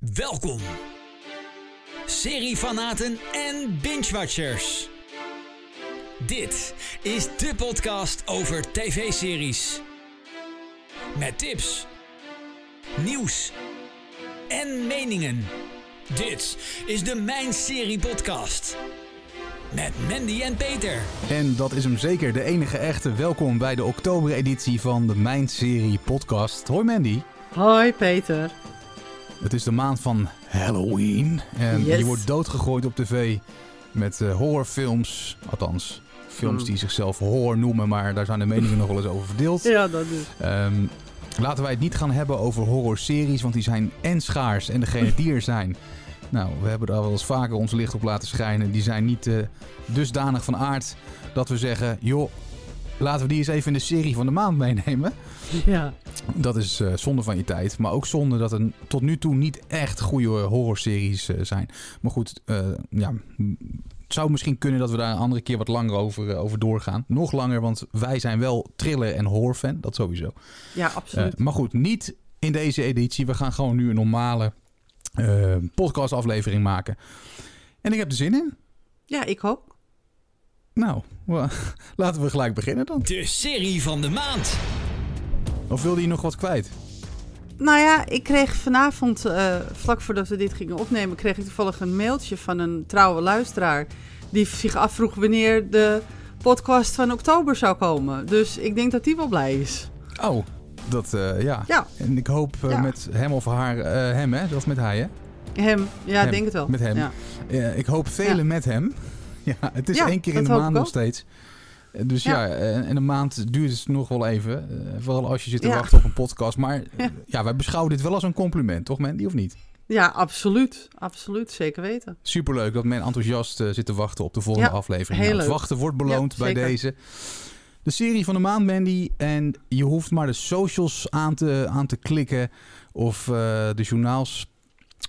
Welkom, seriefanaten en binge-watchers. Dit is de podcast over tv-series. Met tips, nieuws en meningen. Dit is de Mijn Serie Podcast. Met Mandy en Peter. En dat is hem zeker, de enige echte. Welkom bij de oktobereditie van de Mijn Serie podcast. Hoi Mandy. Hoi Peter. Het is de maand van Halloween. En Yes. je wordt doodgegooid op tv met eh, horrorfilms. Althans, films die zichzelf horror noemen, maar daar zijn de meningen nog wel eens over verdeeld. Ja, dat is. Ehm, laten wij het niet gaan hebben over horrorseries, want die zijn en schaars. En degene die er zijn, nou, we hebben daar wel eens vaker ons licht op laten schijnen. Die zijn niet eh, dusdanig van aard dat we zeggen, joh, laten we die eens even in de serie van de maand meenemen. Ja. Dat is eh, zonde van je tijd, maar ook zonde dat er tot nu toe niet echt goede horrorseries eh, zijn. Maar goed, eh, ja, het zou misschien kunnen dat we daar een andere keer wat langer over, over doorgaan. Nog langer, want wij zijn wel thriller en horrorfan, dat sowieso. ja, absoluut. maar goed, niet in deze editie. We gaan gewoon nu een normale eh, podcastaflevering maken. En ik heb er zin in. ja, ik ook. Nou, laten we gelijk beginnen dan. De serie van de maand. Of wilde je nog wat kwijt? Nou ja, ik kreeg vanavond, eh, vlak voordat we dit gingen opnemen, kreeg ik toevallig een mailtje van een trouwe luisteraar. Die zich afvroeg wanneer de podcast van oktober zou komen. Dus ik denk dat die wel blij is. Oh, dat eh, ja. Ja, En ik hoop eh, Ja. met hem of haar, hem hè, of met hij hè? hem. Ja, Hem. denk het wel. Met hem. Ja. Ik hoop velen met hem. Ja, het is één keer in de maand nog steeds. Dus ja, Ja. en een maand duurt het nog wel even. eh, vooral als je zit te Ja. wachten op een podcast. Maar eh, Ja. wij beschouwen dit wel als een compliment, toch Mandy, of niet? ja, absoluut. Absoluut, zeker weten. Superleuk dat men enthousiast eh, zit te wachten op de volgende Ja, aflevering. Nou, het wachten wordt beloond bij deze. De serie van de maand, Mandy. En je hoeft maar de socials aan te, aan te klikken of de journaals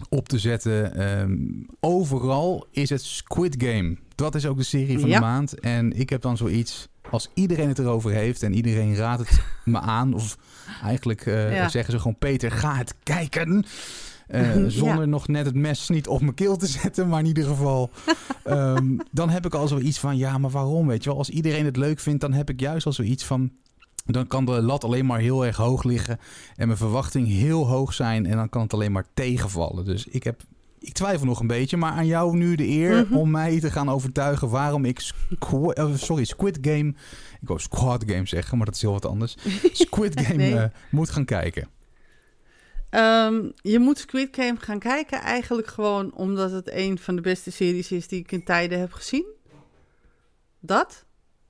op te zetten. Ehm, overal is het Squid Game. Dat is ook de serie van Ja. de maand. En ik heb dan zoiets, als iedereen het erover heeft en iedereen raadt het me aan, of eigenlijk eh, Ja. zeggen ze gewoon, Peter, ga het kijken. Eh, Ja. zonder nog net het mes niet op mijn keel te zetten, maar in ieder geval. ehm, dan heb ik al zoiets van, ja, maar waarom? Weet je wel, als iedereen het leuk vindt, dan heb ik juist al zoiets van. Dan kan de lat alleen maar heel erg hoog liggen en mijn verwachting heel hoog zijn en dan kan het alleen maar tegenvallen. Dus ik heb, ik twijfel nog een beetje, maar aan jou nu de eer Mhm. om mij te gaan overtuigen waarom ik Squ- eh, sorry, Squid Game, ik wou Squad Game zeggen, maar dat is heel wat anders. Squid Game Nee. eh, moet gaan kijken. Ehm, je moet Squid Game gaan kijken eigenlijk gewoon omdat het een van de beste series is die ik in tijden heb gezien. Dat,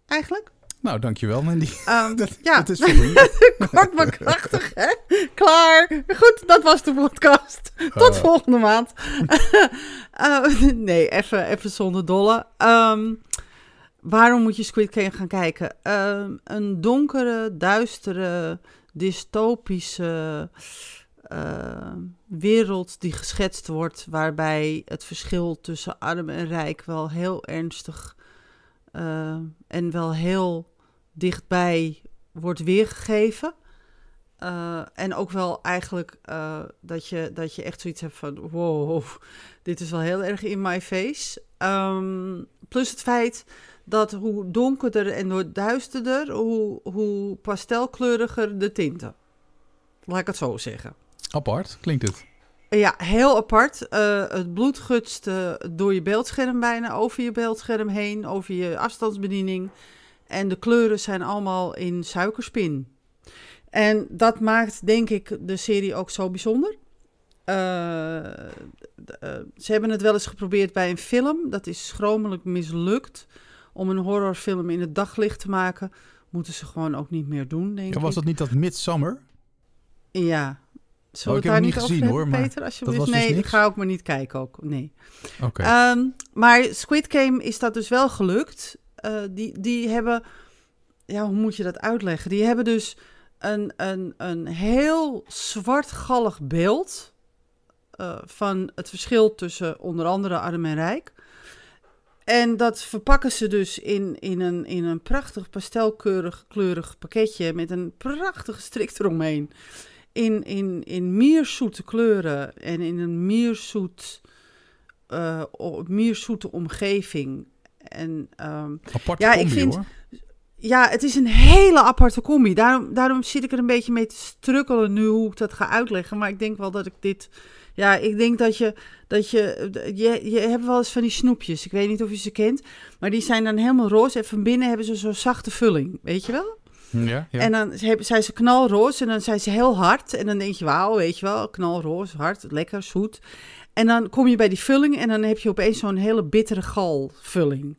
eigenlijk. Nou, dankjewel Mandy. Ehm, Dat, ja, dat is kort maar krachtig, hè? Klaar. Goed, dat was de podcast. Tot Eh. volgende maand. Eh, nee, even, even zonder dolle. Ehm, waarom moet je Squid Game gaan kijken? Ehm, een donkere, duistere, dystopische wereld die geschetst wordt, waarbij het verschil tussen arm en rijk wel heel ernstig en wel heel dichtbij wordt weergegeven. Eh, en ook wel eigenlijk eh, dat, je, dat je echt zoiets hebt van: wow, dit is wel heel erg in my face. Ehm, plus het feit dat hoe donkerder en hoe duisterder, hoe, hoe pastelkleuriger de tinten. Laat ik het zo zeggen. Apart, klinkt het. Ja, heel apart. Eh, het bloed gutst door je beeldscherm bijna, over je beeldscherm heen, over je afstandsbediening. En de kleuren zijn allemaal in suikerspin. En dat maakt, denk ik, de serie ook zo bijzonder. Eh, eh, ze hebben het wel eens geprobeerd bij een film. Dat is schromelijk mislukt. Om een horrorfilm in het daglicht te maken, moeten ze gewoon ook niet meer doen, denk Ja, was ik. dat niet dat Midsummer? Ja. Zullen Oh, ik daar niet gezien, hebben, hoor, maar Peter, alsjeblieft? was dus nee, ik niks? ga ook maar niet kijken ook. Nee. Oké. Ehm, maar Squid Game is dat dus wel gelukt. Eh, die, die hebben, ja, hoe moet je dat uitleggen? Die hebben dus een, een, een heel zwartgallig beeld eh, van het verschil tussen onder andere arm en rijk. En dat verpakken ze dus in, in, een, in een prachtig pastelkleurig kleurig pakketje met een prachtige strik eromheen. in, in, in mierzoete kleuren en in een mierzoet, o- mierzoete omgeving. En ehm, Aparte Ja, ik vind- hoor. ja, het is een hele aparte combi. Daarom, daarom zit ik er een beetje mee te strukkelen nu hoe ik dat ga uitleggen. Maar ik denk wel dat ik dit... Ja, ik denk dat je... Dat je, je, je hebt wel eens van die snoepjes. Ik weet niet of je ze kent. Maar die zijn dan helemaal roze. En van binnen hebben ze zo'n zachte vulling. Weet je wel? Ja, ja. En dan hebben- zijn ze knalroze. En dan zijn ze heel hard. En dan denk je, wauw, weet je wel. Knalroze, hard, lekker, zoet. En dan kom je bij die vulling. En dan heb je opeens zo'n hele bittere galvulling.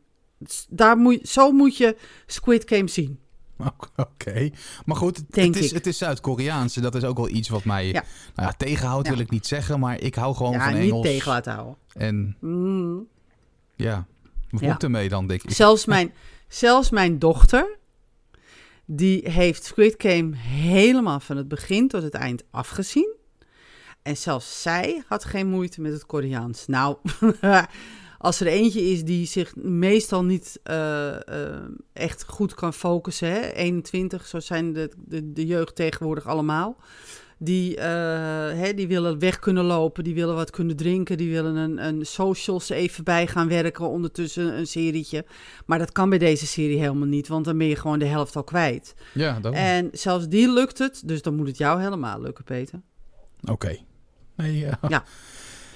Daar moet, zo moet je Squid Game zien. Oké. Maar goed, het, is, het is Zuid-Koreaans. Dat is ook wel iets wat mij Ja. nou ja, tegenhoudt, Ja. wil ik niet zeggen. Maar ik hou gewoon ja, van niet Engels. tegen laten houden. En Mm. ja, wat Ja. moet ermee dan, denk ik? Zelfs, mijn, zelfs mijn dochter, die heeft Squid Game helemaal van het begin tot het eind afgezien. En zelfs zij had geen moeite met het Koreaans. Nou, als er eentje is die zich meestal niet eh, eh, echt goed kan focussen, hè? 21, zo zijn de, de, de jeugd tegenwoordig allemaal. Die, eh, hè, die willen weg kunnen lopen, die willen wat kunnen drinken, die willen een, een socials even bij gaan werken, ondertussen een serietje. Maar dat kan bij deze serie helemaal niet, want dan ben je gewoon de helft al kwijt. Ja, dan. En zelfs die lukt het, dus dan moet het jou helemaal lukken, Peter. Oké. Nee, eh, Ja.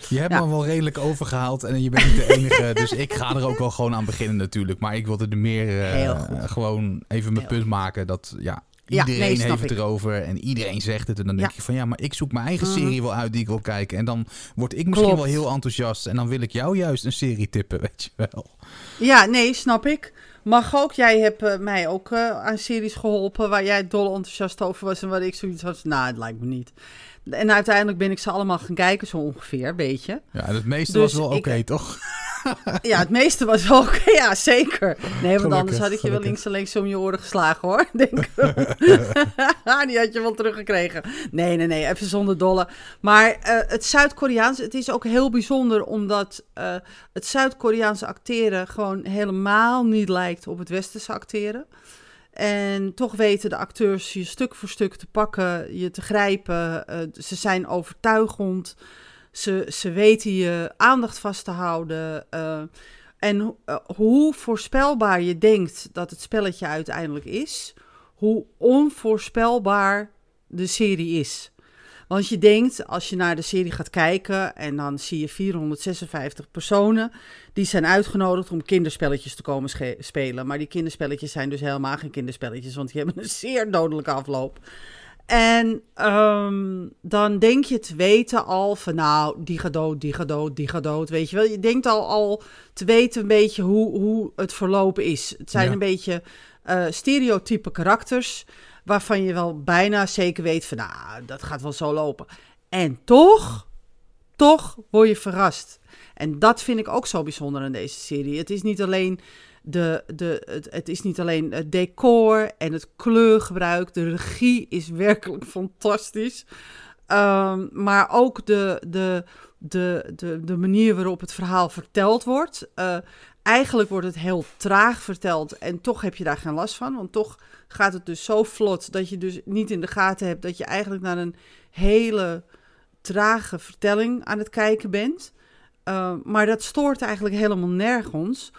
Je hebt Ja. me wel redelijk overgehaald en je bent niet de enige. dus ik ga er ook wel gewoon aan beginnen natuurlijk. Maar ik wilde er meer eh, gewoon even mijn punt maken. Dat ja, Ja, iedereen nee, heeft het ik. erover en iedereen zegt het. En dan denk Ja. je van ja, maar ik zoek mijn eigen Mhm. serie wel uit die ik wil kijken. En dan word ik misschien Klopt. wel heel enthousiast. En dan wil ik jou juist een serie tippen, weet je wel. Ja, nee, snap ik. Mag ook. Jij hebt eh, mij ook aan series geholpen waar jij dol enthousiast over was en waar ik zoiets had. Nou, het lijkt me niet. En uiteindelijk ben ik ze allemaal gaan kijken, zo ongeveer, een beetje. Ja, en het meeste Dus was wel oké, toch? Ja, het meeste was wel oké. Ja, zeker. Nee, want Gelukkig, anders had ik je wel links en links om je oren geslagen, hoor. Denk ik. Die had je wel teruggekregen. Nee, nee, nee. Even zonder dolle. Maar eh, het Zuid-Koreaans, het is ook heel bijzonder... omdat eh, het Zuid-Koreaanse acteren gewoon helemaal niet lijkt op het Westerse acteren. En toch weten de acteurs je stuk voor stuk te pakken, je te grijpen. Eh, ze zijn overtuigend. Ze, ze weten je aandacht vast te houden. eh, en eh, hoe voorspelbaar je denkt dat het spelletje uiteindelijk is, hoe onvoorspelbaar de serie is. Want je denkt, als je naar de serie gaat kijken en dan zie je 456 personen, die zijn uitgenodigd om kinderspelletjes te komen spelen. Maar die kinderspelletjes zijn dus helemaal geen kinderspelletjes, want die hebben een zeer dodelijke afloop. En ehm, dan denk je te weten al van nou, die gaat dood, die gaat dood, die gaat dood. Weet je wel, je denkt al, al te weten een beetje hoe, hoe het verlopen is. Het zijn Ja. een beetje eh, stereotype karakters waarvan je wel bijna zeker weet van nou, dat gaat wel zo lopen. En toch, toch word je verrast. En dat vind ik ook zo bijzonder aan deze serie. Het is niet alleen, de, de, het, het is niet alleen het decor en het kleurgebruik. De regie is werkelijk fantastisch. Ehm, maar ook de, de, de, de, de manier waarop het verhaal verteld wordt. Eh, eigenlijk wordt het heel traag verteld en toch heb je daar geen last van. Want toch gaat het dus zo vlot dat je dus niet in de gaten hebt dat je eigenlijk naar een hele trage vertelling aan het kijken bent. Uh, maar dat stoort eigenlijk helemaal nergens,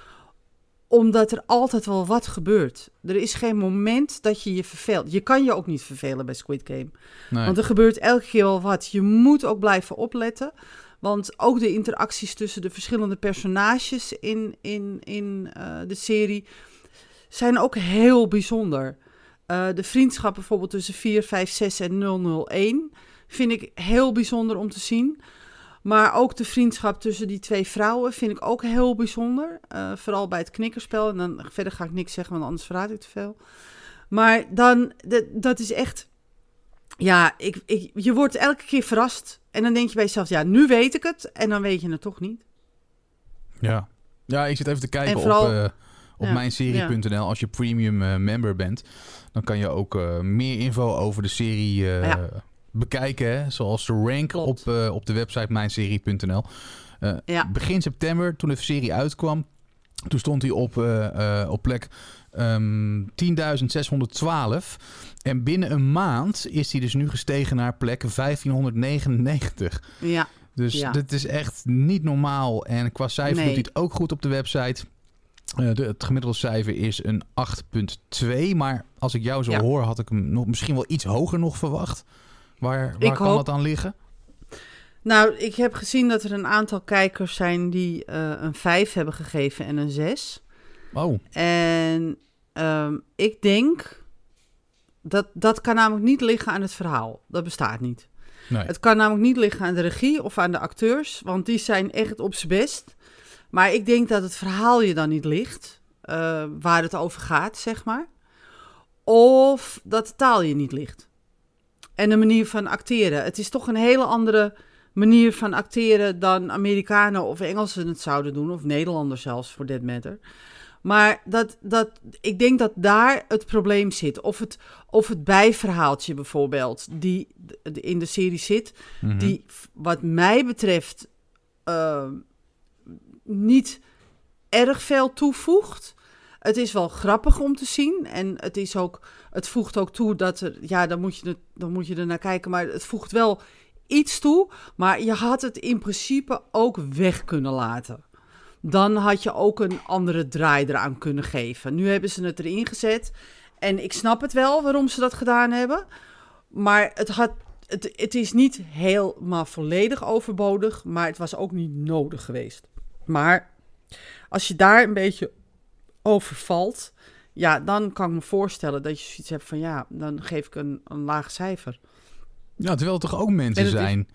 omdat er altijd wel wat gebeurt. Er is geen moment dat je je verveelt. Je kan je ook niet vervelen bij Squid Game. Nee. Want er gebeurt elke keer wel wat. Je moet ook blijven opletten. Want ook de interacties tussen de verschillende personages in, in, in uh, de serie zijn ook heel bijzonder. Uh, de vriendschap bijvoorbeeld tussen 456 en 001 vind ik heel bijzonder om te zien. Maar ook de vriendschap tussen die twee vrouwen vind ik ook heel bijzonder. Uh, vooral bij het knikkerspel. En dan verder ga ik niks zeggen, want anders verraad ik te veel. Maar dan, dat is echt... Ja, ik, ik, je wordt elke keer verrast. En dan denk je bij jezelf, ja, nu weet ik het. En dan weet je het toch niet. Ja, ja ik zit even te kijken vooral, op, uh, op ja, mijnserie.nl. Ja. Als je premium uh, member bent, dan kan je ook uh, meer info over de serie ja. bekijken. Hè? Zoals de rank op, op de website mijnserie.nl. ja. Begin september, toen de serie uitkwam, toen stond hij op, op plek ehm 10.612. En binnen een maand is hij dus nu gestegen naar plek 1599. Ja, Dus Ja. dit is echt niet normaal. En qua cijfer Nee. doet hij het ook goed op de website. Eh, de, het gemiddelde cijfer is een 8,2. Maar als ik jou zo Ja. hoor, had ik hem nog, misschien wel iets hoger nog verwacht. Waar, waar Ik kan hoop- dat aan liggen? nou, ik heb gezien dat er een aantal kijkers zijn die eh, een 5 hebben gegeven en een 6. Oh, En ehm, ik denk dat dat kan namelijk niet liggen aan het verhaal. Dat bestaat niet. nee. Het kan namelijk niet liggen aan de regie of aan de acteurs, want die zijn echt op z'n best. Maar ik denk dat het verhaal je dan niet ligt, eh, waar het over gaat, zeg maar. Of dat de taal je niet ligt. En de manier van acteren. Het is toch een hele andere manier van acteren dan Amerikanen of Engelsen het zouden doen, of Nederlanders zelfs, voor that matter. Maar dat, dat, ik denk dat daar het probleem zit. Of het, of het bijverhaaltje bijvoorbeeld, die in de serie zit, Mhm. die wat mij betreft eh, niet erg veel toevoegt. Het is wel grappig om te zien en het, is ook, het voegt ook toe dat er, ja, dan moet, je er, dan moet je er naar kijken, maar het voegt wel iets toe. Maar je had het in principe ook weg kunnen laten. Dan had je ook een andere draai eraan kunnen geven. Nu hebben ze het erin gezet. En ik snap het wel waarom ze dat gedaan hebben. Maar het, had, het, het is niet helemaal volledig overbodig. Maar het was ook niet nodig geweest. Maar als je daar een beetje over valt. Ja, dan kan ik me voorstellen dat je zoiets hebt van ja, dan geef ik een, een laag cijfer. Ja, terwijl er toch ook mensen is- zijn,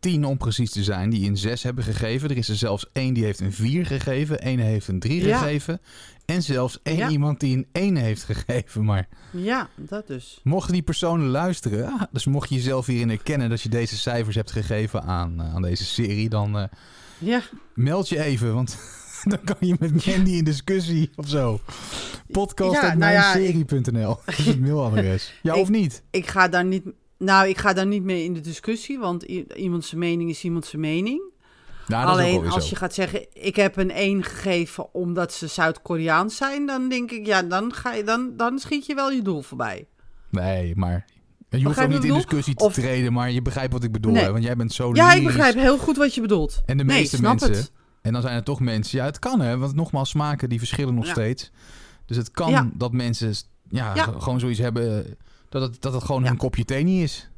tien om precies te zijn, die een 6 hebben gegeven. Er is er zelfs één die heeft een 4 gegeven, één heeft een 3 Ja. gegeven. En zelfs één Ja. iemand die een 1 heeft gegeven. Maar Ja, dat dus. mochten die personen luisteren, ah, dus mocht je jezelf hierin herkennen dat je deze cijfers hebt gegeven aan, eh, aan deze serie, dan eh, Ja, meld je even, want dan kan je met Mandy in discussie of zo. Podcast Ja, nou ja, Dat is het mailadres. Ja, Ik- of niet? ik ga daar niet. Nou, ik ga daar niet mee in de discussie, want i- iemand zijn mening is iemand zijn mening. Nou, dat is ook Alleen als je gaat zeggen, ik heb een 1 gegeven omdat ze Zuid-Koreaans zijn, dan denk ik, ja, dan, ga je, dan, dan schiet je wel je doel voorbij. Nee, maar je hoeft ook niet in discussie te Of- treden, maar je begrijpt wat ik bedoel. Nee. Hè? Want jij bent zo Ja, ik begrijp heel goed wat je bedoelt. En de nee, meeste snap mensen, het. en dan zijn er toch mensen, ja, het kan hè, want nogmaals, smaken die verschillen nog Ja. steeds. Dus het kan Ja. dat mensen ja, gewoon zoiets hebben, eh, dat het, dat het gewoon Ja. hun kopje thee niet is.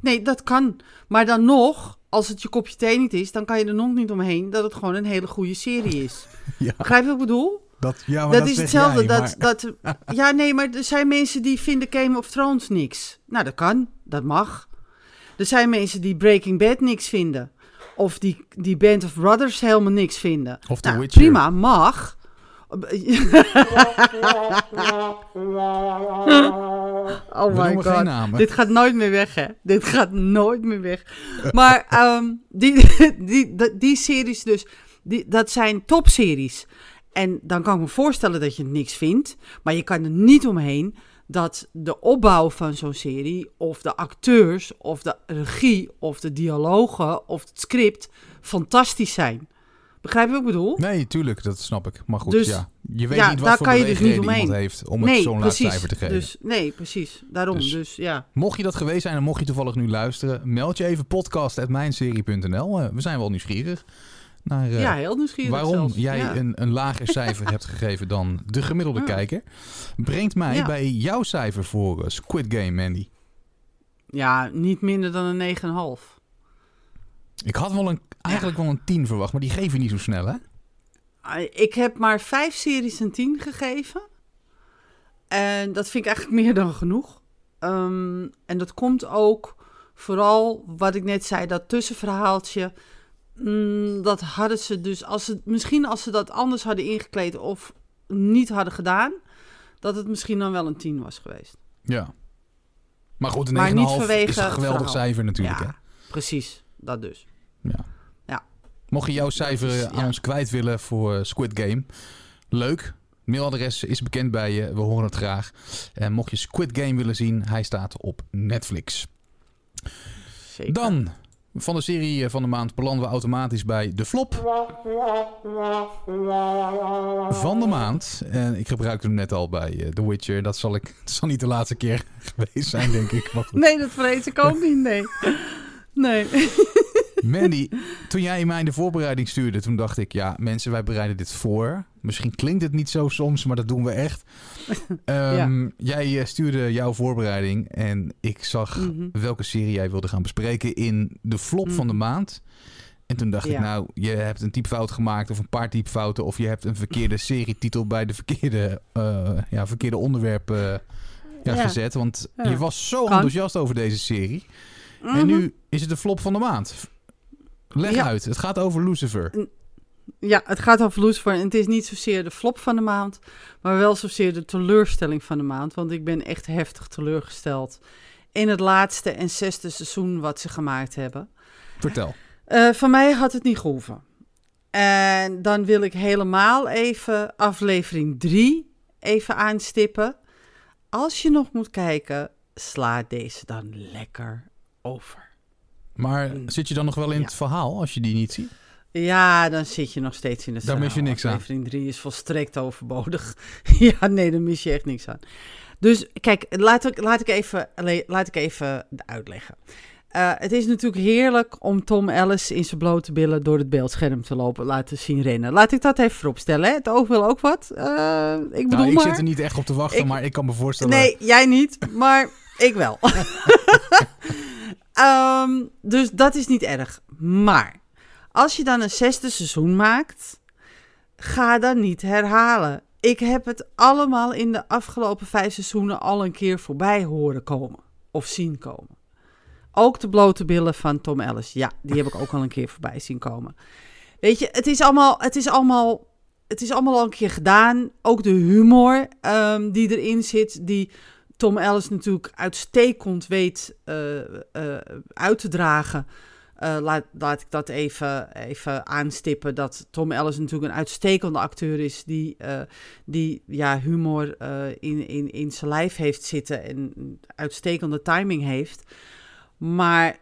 Nee, dat kan. Maar dan nog, als het je kopje thee niet is, dan kan je er nog niet omheen dat het gewoon een hele goede serie is. Ja, Begrijp je wat ik bedoel? dat, ja maar dat, dat is hetzelfde. jij, dat, maar- dat, ja, nee, maar er zijn mensen die vinden Game of Thrones niks. Nou, dat kan. Dat mag. Er zijn mensen die Breaking Bad niks vinden. Of die, die Band of Brothers helemaal niks vinden. Of The nou, Witcher. prima, mag. oh my god. Dit gaat nooit meer weg, hè? Dit gaat nooit meer weg. Maar ehm, die, die, die, die series dus, die, dat zijn topseries. En dan kan ik me voorstellen dat je het niks vindt. Maar je kan er niet omheen dat de opbouw van zo'n serie, of de acteurs, of de regie, of de dialogen, of het script fantastisch zijn. Begrijp je wat ik bedoel? Nee, tuurlijk, dat snap ik. Maar goed, Dus- ja. Je weet ja, niet wat voor kan je dus niet iemand heeft om het zo'n laag cijfer te geven. Dus, nee, precies. Daarom. Dus- Dus, ja. Mocht je dat geweest zijn en mocht je toevallig nu luisteren, meld je even podcast.mijnserie.nl. Eh, we zijn wel nieuwsgierig naar eh, ja, heel nieuwsgierig waarom zelfs. jij Ja. een, een lager cijfer hebt gegeven dan de gemiddelde Ja. kijker. Brengt mij bij jouw cijfer voor eh, Squid Game, Mandy. Ja, niet minder dan een 9,5. Ik had wel een, eigenlijk wel een 10 verwacht, maar die geef je niet zo snel, hè? Ah, Ik heb maar vijf series een 10 gegeven. En dat vind ik eigenlijk meer dan genoeg. Ehm, en dat komt ook vooral wat ik net zei, dat tussenverhaaltje. mm, dat hadden ze dus, als ze, misschien als ze dat anders hadden ingekleed of niet hadden gedaan, dat het misschien dan wel een 10 was geweest. Ja. Maar goed, een 9,5 Maar niet is een geweldig cijfer natuurlijk, hè? ja, precies. Dat dus. Mocht je jouw cijfer is- eh, aan ja. ons kwijt willen voor eh, Squid Game, leuk. Mailadres is bekend bij je, we horen het graag. En mocht je Squid Game willen zien, hij staat op Netflix. Zeker. Dan Van de serie eh, van de maand belanden we automatisch bij de flop van de maand. En ik gebruikte hem net al bij The Witcher. Dat zal, ik, dat zal niet de laatste keer geweest zijn, denk ik. Nee, dat vrees ik ook niet, nee. Nee. Mandy, toen jij mij in de voorbereiding stuurde, toen dacht ik, ja, mensen, wij bereiden dit voor. Misschien klinkt het niet zo soms, maar dat doen we echt. Ehm, Jij eh, stuurde jouw voorbereiding en ik zag Mhm. welke serie jij wilde gaan bespreken in de flop van de Mhm. maand. En toen dacht ik, nou, je hebt een typfout gemaakt of een paar typfouten... of je hebt een verkeerde serietitel bij de verkeerde, eh, ja, verkeerde onderwerp eh, ja, Ja. gezet. Want je was zo enthousiast over deze serie. En Mhm. nu is het de flop van de maand. Leg Ja. uit, het gaat over Lucifer. Ja, het gaat over Lucifer. En het is niet zozeer de flop van de maand, maar wel zozeer de teleurstelling van de maand. Want ik ben echt heftig teleurgesteld in het laatste en zesde seizoen wat ze gemaakt hebben. Vertel. Eh, van mij had het niet gehoeven. En dan wil ik helemaal even aflevering 3 even aanstippen. Als je nog moet kijken, sla deze dan lekker over. Maar Mm. zit je dan nog wel in Ja. het verhaal als je die niet ziet? Ja, dan zit je nog steeds in het Daar mis je verhaal. niks aan. Aflevering 3 is volstrekt overbodig. ja, nee, daar mis je echt niks aan. Dus kijk, laat ik, laat ik, even, laat ik even uitleggen. Eh, het is natuurlijk heerlijk om Tom Ellis in zijn blote billen door het beeldscherm te lopen, laten zien rennen. Laat ik dat even vooropstellen. Hè? Het oog wil ook wat. Eh, ik bedoel Nou, ik maar. zit er niet echt op te wachten, Ik- maar ik kan me voorstellen... Nee, jij niet, maar ik wel. Ehm, dus dat is niet erg. Maar als je dan een zesde seizoen maakt, ga dan niet herhalen. Ik heb het allemaal in de afgelopen vijf seizoenen al een keer voorbij horen komen. Of zien komen. Ook de blote billen van Tom Ellis. Ja, die heb ik ook al een keer voorbij zien komen. Weet je, het is allemaal, het is allemaal, het is allemaal al een keer gedaan. Ook de humor ehm, die erin zit, die Tom Ellis natuurlijk uitstekend weet eh, eh, uit te dragen. Eh, laat, laat ik dat even, even aanstippen. Dat Tom Ellis natuurlijk een uitstekende acteur is. Die, die ja, humor in, in, in zijn lijf heeft zitten. En uitstekende timing heeft. Maar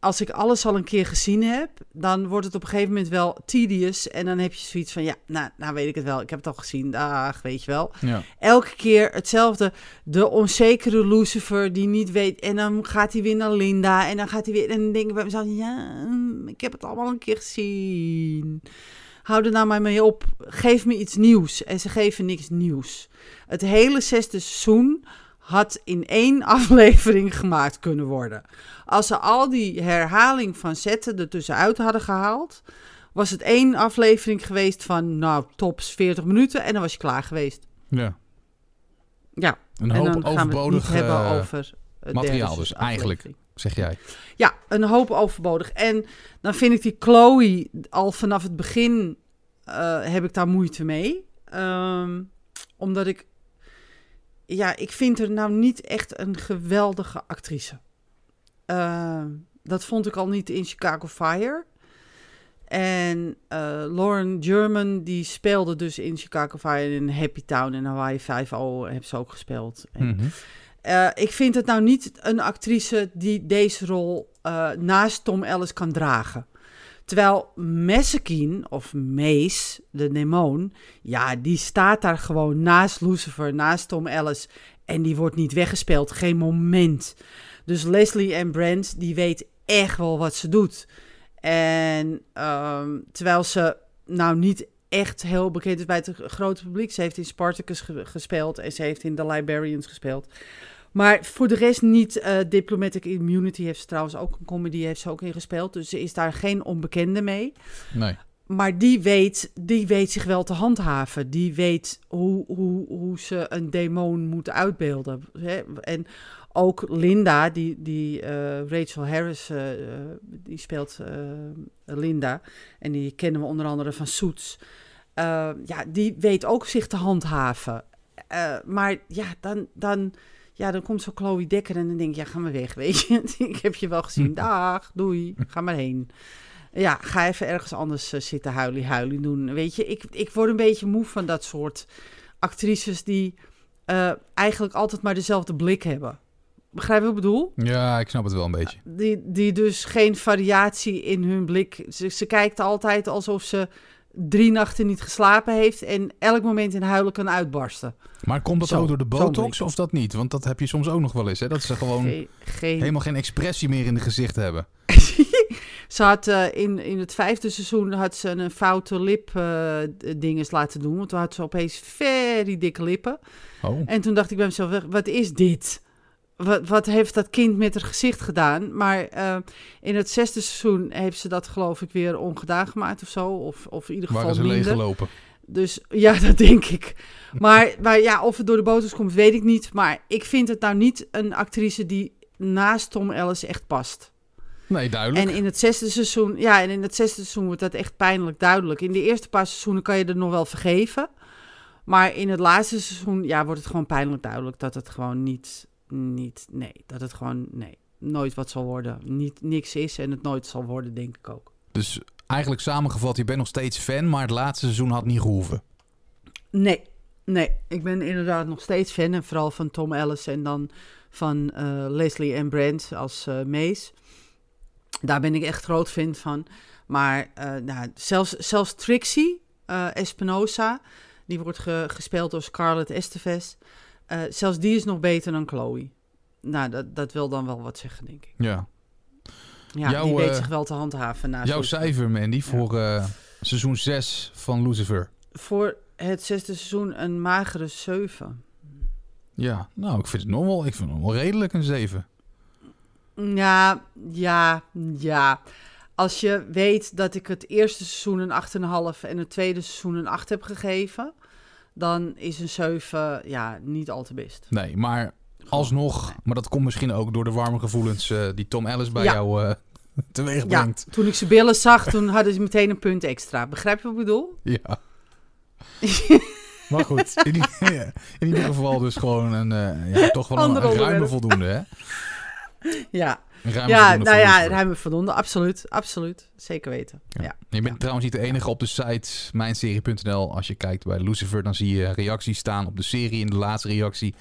als ik alles al een keer gezien heb. Dan wordt het op een gegeven moment wel tedious. En dan heb je zoiets van: ja, nou, nou weet ik het wel. Ik heb het al gezien. Dag, weet je wel Ja. elke keer hetzelfde. De onzekere Lucifer die niet weet. En dan gaat hij weer naar Linda. En dan gaat hij weer. En dan denk ik bij mezelf: ja, mm, ik heb het allemaal een keer gezien. Hou er nou maar mee op. Geef me iets nieuws. En ze geven niks nieuws. Het hele zesde seizoen had in één aflevering gemaakt kunnen worden. Als ze al die herhaling van zetten er tussenuit hadden gehaald, was het één aflevering geweest van, nou, tops 40 minuten en dan was je klaar geweest. ja. Ja, Een en hoop dan gaan we het overbodig, niet hebben eh, over het materiaal dus, eigenlijk. zeg jij. Ja, een hoop overbodig. En dan vind ik die Chloe al vanaf het begin eh, heb ik daar moeite mee. Ehm, omdat ik, ja, ik vind er nou niet echt een geweldige actrice. Ehm, dat vond ik al niet in Chicago Fire. En eh, Lauren German, die speelde dus in Chicago Fire in Happy Town en Hawaii 5 al heb ze ook gespeeld. En Mhm. eh, ik vind het nou niet een actrice die deze rol eh, naast Tom Ellis kan dragen. Terwijl Messekine, of Mace, de demon, ja, die staat daar gewoon naast Lucifer, naast Tom Ellis. En die wordt niet weggespeeld, geen moment. Dus Leslie en Brent, die weet echt wel wat ze doet. En ehm, terwijl ze nou niet echt heel bekend is bij het grote publiek. Ze heeft in Spartacus ge- gespeeld en ze heeft in The Librarians gespeeld. Maar voor de rest niet. eh, Diplomatic Immunity heeft ze trouwens ook een comedy heeft ze ook in gespeeld. Dus ze is daar geen onbekende mee. Nee. Maar die weet, die weet zich wel te handhaven. Die weet hoe, hoe, hoe ze een demon moet uitbeelden. Hè? En ook Linda, die, die eh, Rachel Harris, eh, die speelt Linda. En die kennen we onder andere van. Eh, ja, die weet ook zich te handhaven. Maar ja, dan, dan, ja, dan komt zo Chloe Dekker en dan denk ik, ja, ga maar weg, weet je. ik heb je wel gezien. Dag, doei, ga maar heen. Ja, ga even ergens anders eh, zitten huilie huilie doen. Weet je, ik, ik word een beetje moe van dat soort actrices die eh, eigenlijk altijd maar dezelfde blik hebben. Begrijp je wat ik bedoel? Ja, ik snap het wel een beetje. Die, die dus geen variatie in hun blik. Ze, ze kijkt altijd alsof ze drie nachten niet geslapen heeft en elk moment in huilen kan uitbarsten. Maar komt dat Zo, ook door de botox of dat niet? Want dat heb je soms ook nog wel eens, hè? Dat ze gewoon Geen, geen... helemaal geen expressie meer in de gezicht hebben. Ze had eh, in, in het vijfde seizoen had ze een foute lip dinges laten doen. Want toen had ze opeens very dikke lippen. Oh, En toen dacht ik bij mezelf, wat is dit? Wat, wat heeft dat kind met haar gezicht gedaan? Maar eh, in het zesde seizoen heeft ze dat geloof ik weer ongedaan gemaakt of zo. Of, of in ieder geval waren ze minder. leeggelopen? Dus ja, dat denk ik. Maar, maar ja, of het door de botox komt, weet ik niet. Maar ik vind het nou niet een actrice die naast Tom Ellis echt past. Nee, duidelijk. En in het zesde seizoen, ja, en in het zesde seizoen wordt dat echt pijnlijk duidelijk. In de eerste paar seizoenen kan je er nog wel vergeven. Maar in het laatste seizoen, ja, wordt het gewoon pijnlijk duidelijk dat het gewoon niet, niet, nee, dat het gewoon, nee, nooit wat zal worden. Niet, niks is en het nooit zal worden, denk ik ook. Dus eigenlijk samengevat, je bent nog steeds fan, maar het laatste seizoen had niet gehoeven. Nee, nee, ik ben inderdaad nog steeds fan. En vooral van Tom Ellis en dan van eh, Leslie en Brent als eh Mace. Daar ben ik echt groot fan van. Maar eh, nou, zelfs, zelfs Trixie Espinosa, die wordt ge- gespeeld door Scarlett Estevez. Eh, zelfs die is nog beter dan Chloe. Nou, dat, dat wil dan wel wat zeggen, denk ik. Ja. Ja, Jouw, die weet eh, zich wel te handhaven. Na Jouw cijfer, Mandy, voor eh, seizoen 6 van Lucifer. Voor het zesde seizoen een magere 7. Ja, nou, ik vind het nog wel, ik vind het nog wel redelijk een 7. Ja, ja, ja. Als je weet dat ik het eerste seizoen een 8,5 en het tweede seizoen een 8 heb gegeven, dan is een 7 ja, niet al te best. Nee, maar alsnog, nee. maar dat komt misschien ook door de warme gevoelens eh, die Tom Ellis bij Ja. jou eh teweeg Ja, brengt. toen ik zijn billen zag, toen hadden ze meteen een punt extra. Begrijp je wat ik bedoel? Ja. maar goed, in, ja, ieder geval dus gewoon een, eh, ja, toch wel een, een ruime voldoende, hè? Ja, ruime ja nou ja, ruime voldoende. Absoluut, absoluut. Zeker weten. Ja. Ja. Je bent Ja. trouwens niet de enige op de site mijnserie.nl. Als je kijkt bij Lucifer, dan zie je reacties staan op de serie. En de laatste reactie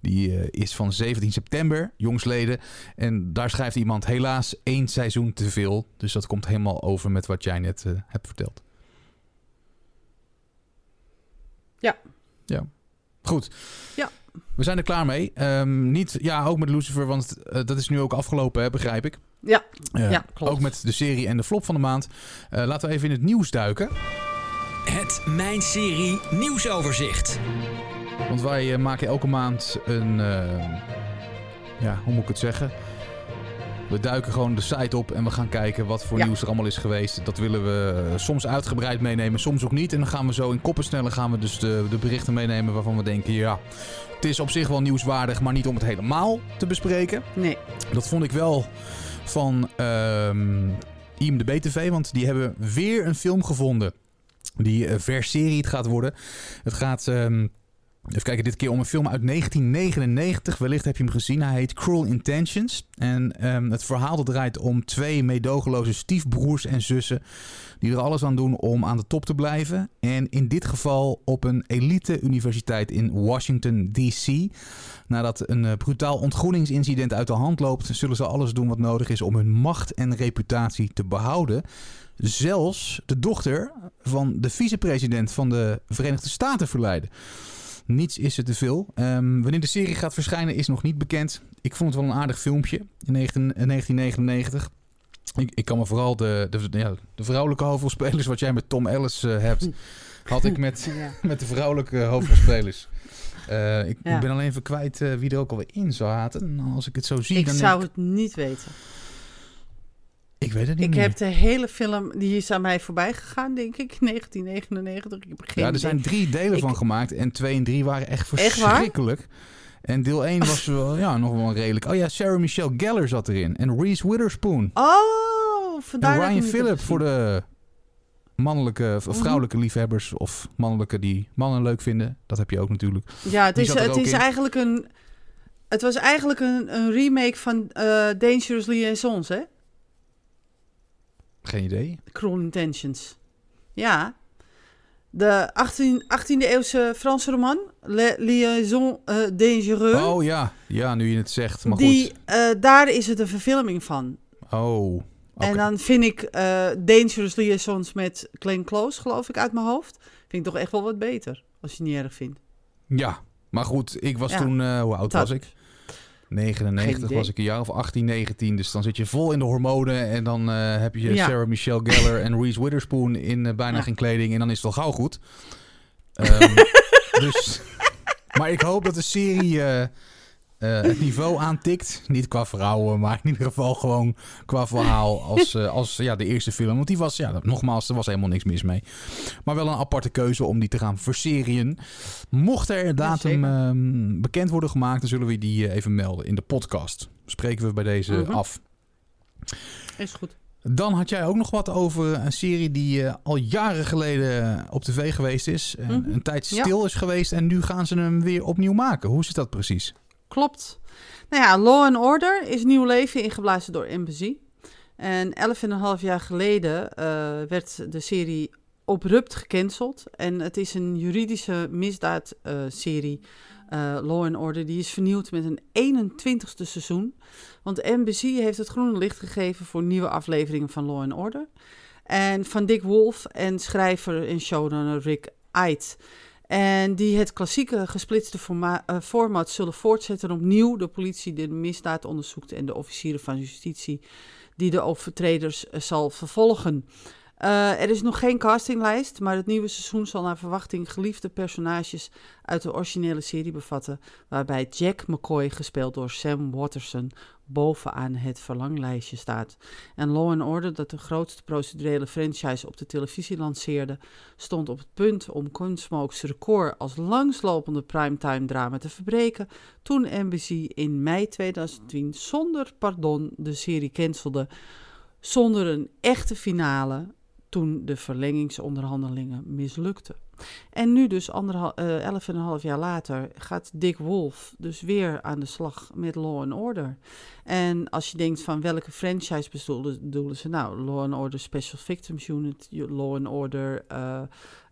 die eh, is van 17 september, jongsleden. En daar schrijft iemand helaas één seizoen te veel. Dus dat komt helemaal over met wat jij net eh, hebt verteld. Ja. Ja. Goed. Ja. We zijn er klaar mee. Ehm, niet, ja, ook met Lucifer, want eh, dat is nu ook afgelopen, hè, begrijp ik. Ja, Eh, Ja, klopt. Ook met de serie en de flop van de maand. Eh, laten we even in het nieuws duiken. Het Mijn Serie nieuwsoverzicht. Want wij maken elke maand een. ja, hoe moet ik het zeggen? We duiken gewoon de site op en we gaan kijken wat voor Ja. nieuws er allemaal is geweest. Dat willen we eh, soms uitgebreid meenemen, soms ook niet. En dan gaan we zo in koppen snellen gaan we dus de, de berichten meenemen waarvan we denken, ja, het is op zich wel nieuwswaardig, maar niet om het helemaal te bespreken. nee. Dat vond ik wel van ehm IMDb TV, want die hebben weer een film gevonden. Die verserie het gaat worden. Het gaat, ehm, even kijken, dit keer om een film uit 1999. Wellicht heb je hem gezien. Hij heet Cruel Intentions. En ehm, het verhaal dat draait om twee meedogenloze stiefbroers en zussen. Die er alles aan doen om aan de top te blijven. En in dit geval op een elite universiteit in Washington, D.C. Nadat een eh, brutaal ontgroeningsincident uit de hand loopt, zullen ze alles doen wat nodig is om hun macht en reputatie te behouden. Zelfs de dochter van de vicepresident van de Verenigde Staten verleiden. Niets is er te veel. Ehm, wanneer de serie gaat verschijnen is nog niet bekend. Ik vond het wel een aardig filmpje in 19 eh, 1999. Ik, ik kan me vooral de, de, ja, de vrouwelijke hoofdrolspelers, wat jij met Tom Ellis eh, hebt, had ik met Ja. met de vrouwelijke hoofdrolspelers. Eh, ik, Ja. ik ben alleen even kwijt eh, wie er ook alweer in zaten. Nou, als ik het zo zie, Ik dan zou het niet weten. Ik... Weet het niet Ik meer. heb de hele film, die is aan mij voorbij gegaan, denk ik, 1999. Ik heb geen ja, er zijn drie delen Ik- van gemaakt. En twee en drie waren echt verschrikkelijk. En deel 1 was wel, ja, nog wel redelijk. Oh ja, Sarah Michelle Gellar zat erin. En Reese Witherspoon. Oh, vandaar en Ryan Phillip voor de mannelijke, of Mhm. vrouwelijke liefhebbers. Of mannelijke die mannen leuk vinden. Dat heb je ook natuurlijk. Ja, het is, het is in. eigenlijk een... Het was eigenlijk een, een remake van eh Dangerous Liaisons, hè? Geen idee. Cruel Intentions. Ja. De 18, 18e eeuwse Franse roman, Le Liaison uh, Dangereux. Oh ja, ja, nu je het zegt. Maar die, goed. uh, daar is het een verfilming van. Oh. Okay. En dan vind ik uh, Dangerous Liaisons met Glenn Close, geloof ik, uit mijn hoofd. Vind ik toch echt wel wat beter, als je het niet erg vindt. Ja, maar goed, ik was Ja. toen, eh, hoe oud Dat- was ik? 99 idee. was ik een jaar of 18, 19. Dus dan zit je vol in de hormonen. En dan eh, heb je Ja. Sarah Michelle Gellar en Reese Witherspoon in eh, bijna Ja. geen kleding. En dan is het al gauw goed. Ehm, dus, maar ik hoop dat de serie eh, eh, het niveau aantikt. Niet qua vrouwen, maar in ieder geval gewoon qua verhaal als, eh, als ja, de eerste film. Want die was, ja, nogmaals, er was helemaal niks mis mee. Maar wel een aparte keuze om die te gaan verserien. Mocht er datum ehm, bekend worden gemaakt, dan zullen we die eh, even melden in de podcast. Spreken we bij deze Mhm. af. Is goed. Dan had jij ook nog wat over een serie die al jaren geleden op tv geweest is. En Mhm. een tijd Ja. stil is geweest en nu gaan ze hem weer opnieuw maken. Hoe zit dat precies? Klopt. Nou ja, Law and Order is nieuw leven ingeblazen door NBC. En elf en een half jaar geleden eh, werd de serie abrupt gecanceld. En het is een juridische misdaadserie, eh Law and Order. Die is vernieuwd met een 21ste seizoen. Want NBC heeft het groene licht gegeven voor nieuwe afleveringen van Law and Order. En van Dick Wolf en schrijver en showrunner Rick Ait. En die het klassieke gesplitste forma- eh, format zullen voortzetten opnieuw de politie de misdaad onderzoekt en de officieren van justitie die de overtreders eh, zal vervolgen. Eh, er is nog geen castinglijst, maar het nieuwe seizoen zal naar verwachting geliefde personages uit de originele serie bevatten, waarbij Jack McCoy, gespeeld door Sam Watterson, bovenaan het verlanglijstje staat. En Law Order, dat de grootste procedurele franchise op de televisie lanceerde, stond op het punt om Gunsmoke's record als langslopende primetime drama te verbreken toen NBC in mei 2010 zonder pardon de serie cancelde zonder een echte finale toen de verlengingsonderhandelingen mislukten. En nu dus anderhal- eh, elf en een half jaar later gaat Dick Wolf dus weer aan de slag met Law and Order. En als je denkt van welke franchise bedoelen, ze nou? Law and Order Special Victims Unit, Law and Order eh,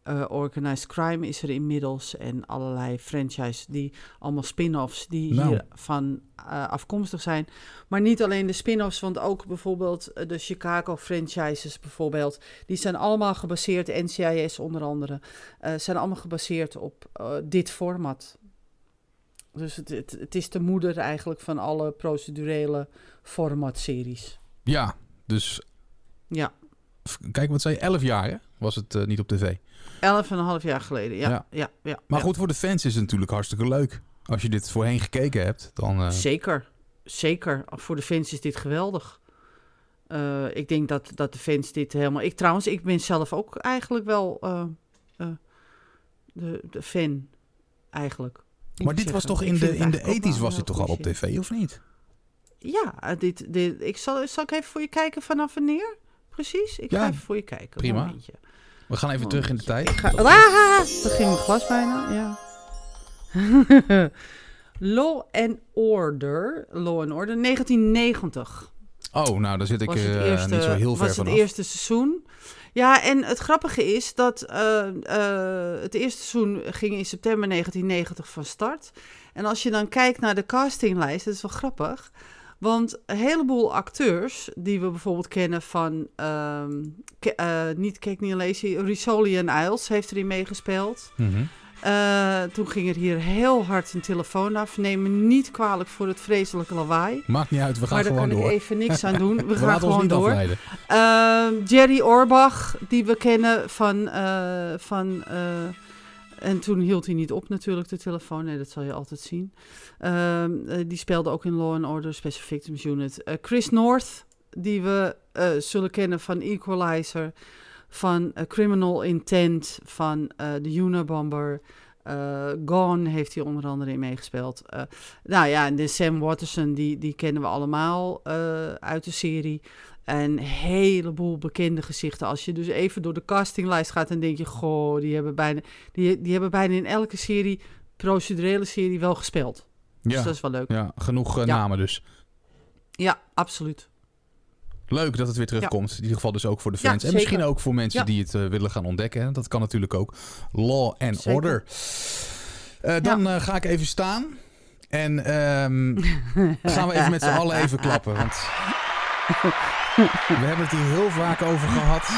eh, Organized Crime is er inmiddels en allerlei franchises die allemaal spin-offs die Nou. hiervan eh, afkomstig zijn. Maar niet alleen de spin-offs, want ook bijvoorbeeld eh, de Chicago franchises bijvoorbeeld. Die zijn allemaal gebaseerd, NCIS onder andere, zijn allemaal gebaseerd op dit format. Dus het, het, het is de moeder eigenlijk van alle procedurele formatseries. Ja, dus Ja, kijk wat zei je, 11 jaar hè? was het niet op tv. Elf en een half jaar geleden. Ja, Ja. ja, ja. Maar goed, voor de fans is het natuurlijk hartstikke leuk. Als je dit voorheen gekeken hebt, dan... eh, Zeker, zeker. Voor de fans is dit geweldig. Eh, ik denk dat, dat de fans dit helemaal... Ik trouwens, ik ben zelf ook eigenlijk wel eh, de, de fan, eigenlijk. maar dit was toch in de, in de eigenlijk ook 80s wel was dit toch al op tv, of niet? Ja, dit, dit, ik zal, zal ik even voor je kijken vanaf wanneer? Precies, ik ga even voor je kijken. Prima. momentje. We gaan even terug in de tijd. Ik ga, ah, ging mijn glas bijna, ja. Law and Order, Law and Order, 1990 Oh, nou, daar zit ik eh, eerste, niet zo heel ver was het vanaf. eerste seizoen. Ja, en het grappige is dat eh, eh, het eerste seizoen ging in september 1990 van start. En als je dan kijkt naar de castinglijst, dat is wel grappig. Want een heleboel acteurs die we bijvoorbeeld kennen van, ehm, Ke- eh, niet Kate Risoli en Isles heeft erin meegespeeld. Mhm. Eh, toen ging er hier heel hard een telefoon af. Neem me niet kwalijk voor het vreselijke lawaai. Maakt niet uit, we gaan Maar daar gewoon kan door. ik even niks aan doen. We, We gaan gewoon niet door. Ehm, Jerry Orbach, die we kennen van. eh, van en toen hield hij niet op, natuurlijk, de telefoon. Nee, dat zal je altijd zien. Ehm, eh, die speelde ook in Law and Order Special Victims Unit. Eh, Chris North, die we eh, zullen kennen van Equalizer. Van Criminal Intent, van The Unabomber. Eh Gone heeft hij onder andere in meegespeeld. Eh, nou ja, en de Sam Watterson, die, die kennen we allemaal eh, uit de serie. Een heleboel bekende gezichten. Als je dus even door de castinglijst gaat, dan denk je: Goh, die hebben bijna, die, die hebben bijna in elke serie, procedurele serie, wel gespeeld. Dus Ja, dat is wel leuk. ja genoeg Ja. namen dus. Ja, absoluut. Leuk dat het weer terugkomt. In ieder geval dus ook voor de Ja, fans. en misschien ook voor mensen Ja. die het eh, willen gaan ontdekken. Hè. Dat kan natuurlijk ook. Law and Zeker. Order. Eh, dan eh, ga ik even staan. En ehm, gaan we even met z'n allen even klappen. Want we hebben het hier heel vaak over gehad.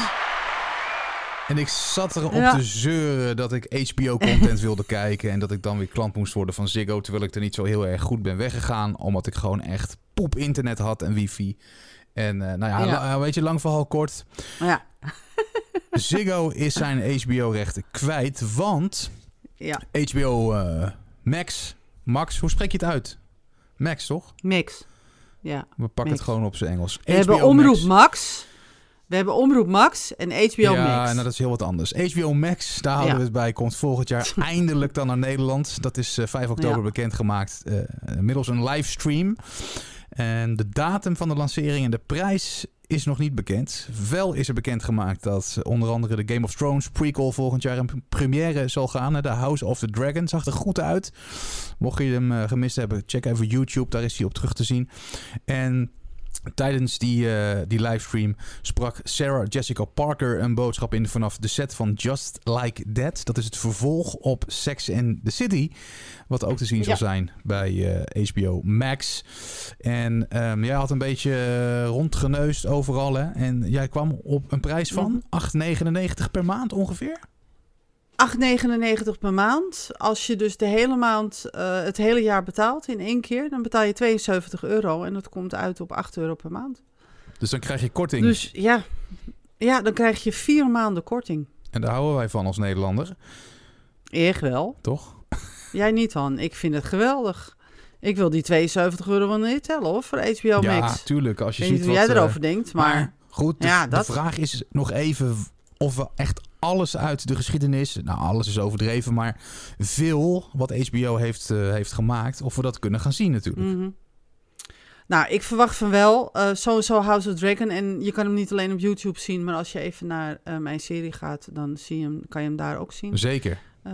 En ik zat erop Ja. te zeuren dat ik HBO-content wilde kijken. En dat ik dan weer klant moest worden van Ziggo. Terwijl ik er niet zo heel erg goed ben weggegaan. Omdat ik gewoon echt poep internet had en wifi. En eh, nou ja, Ja. la- weet je, lang verhaal kort. Ja, Ziggo is zijn HBO-rechten kwijt. Want ja. HBO eh, Max, Max, hoe spreek je het uit? Max, toch? mix. Ja. We pakken Max. het gewoon op zijn Engels. We hebben Omroep Max. We hebben Omroep Max en HBO ja, Max. nou, dat is heel wat anders. HBO Max, daar houden Ja. we het bij, komt volgend jaar eindelijk dan naar Nederland. Dat is eh, 5 oktober Ja. bekendgemaakt eh, middels een livestream. En de datum van de lancering en de prijs is nog niet bekend. Wel is er bekendgemaakt dat onder andere de Game of Thrones prequel volgend jaar in première zal gaan. De House of the Dragon zag er goed uit. Mocht je hem eh, gemist hebben, check even YouTube, daar is hij op terug te zien. En tijdens die, eh, die livestream sprak Sarah Jessica Parker een boodschap in vanaf de set van Just Like That. Dat is het vervolg op Sex and the City, wat ook te zien zal zijn bij eh, HBO Max. En ehm, jij had een beetje eh, rondgeneust overal, hè? En jij kwam op een prijs van Mhm. 8,99 per maand ongeveer? 8,99 per maand. Als je dus de hele maand, eh, het hele jaar betaalt in één keer, dan betaal je 72 euro. En dat komt uit op 8 euro per maand. Dus dan krijg je korting. Dus ja, ja, dan krijg je vier maanden korting. En daar houden wij van als Nederlander, Echt wel. toch? Jij niet dan. Ik vind het geweldig. Ik wil die 72 euro wel niet tellen hoor, voor HBO ja, Max. tuurlijk. Als je ziet niet hoe wat, jij eh, erover denkt, maar... goed, de, Ja, de vraag is nog even of we echt alles uit de geschiedenis, nou alles is overdreven, maar veel wat HBO heeft, eh, heeft gemaakt, of we dat kunnen gaan zien natuurlijk. Mhm. Nou, ik verwacht van wel. eh, sowieso House of Dragon. En je kan hem niet alleen op YouTube zien, maar als je even naar eh, mijn serie gaat, dan zie je hem, kan je hem daar ook zien. Zeker. Eh,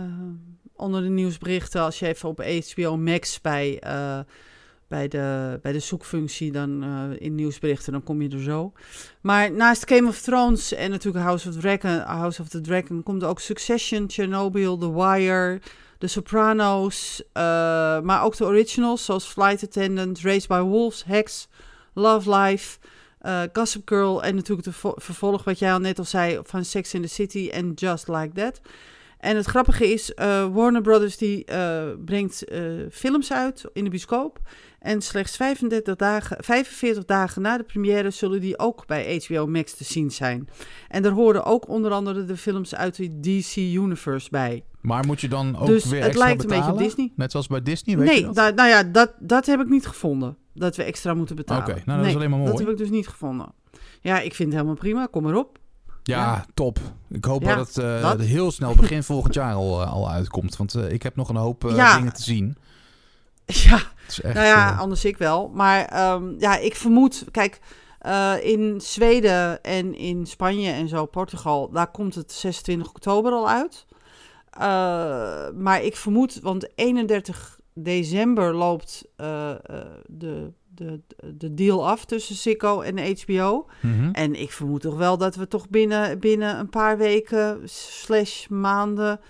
onder de nieuwsberichten, als je even op HBO Max bij, bij, de, bij de zoekfunctie dan eh, in nieuwsberichten, dan kom je er zo. Maar naast Game of Thrones en natuurlijk House of, House of the Dragon komt ook Succession, Chernobyl, The Wire, The Sopranos, eh, maar ook de originals zoals Flight Attendant, Raised by Wolves, Hex, Love Life, eh, Gossip Girl en natuurlijk de vo- vervolg wat jij al net al zei van Sex in the City en Just Like That. En het grappige is, Warner Brothers die brengt films uit in de bioscoop. En slechts 35 dagen, 45 dagen na de première zullen die ook bij HBO Max te zien zijn. En daar horen ook onder andere de films uit de DC Universe bij. Maar moet je dan ook Dus weer het extra lijkt een beetje betalen? Disney. Net zoals bij Disney, weet nee, je dat? da- nou ja, dat, dat heb ik niet gevonden. Dat we extra moeten betalen. Oké, nou, dat is alleen maar mooi. Dat heb ik dus niet gevonden. Ja, ik vind het helemaal prima. Kom maar op. Ja, Ja. top. Ik hoop Ja, dat het eh, dat. heel snel begin volgend jaar al, eh, al uitkomt. Want eh, ik heb nog een hoop Ja. dingen te zien. Ja, Het is echt, nou ja, eh, anders ik wel. Maar ehm, ja, ik vermoed, kijk, eh, in Zweden en in Spanje en zo, Portugal, daar komt het 26 oktober al uit. Eh, maar ik vermoed, want 31 december loopt de, de, de deal af tussen Ziggo en HBO. mhm. En ik vermoed toch wel dat we toch binnen, binnen een paar weken slash maanden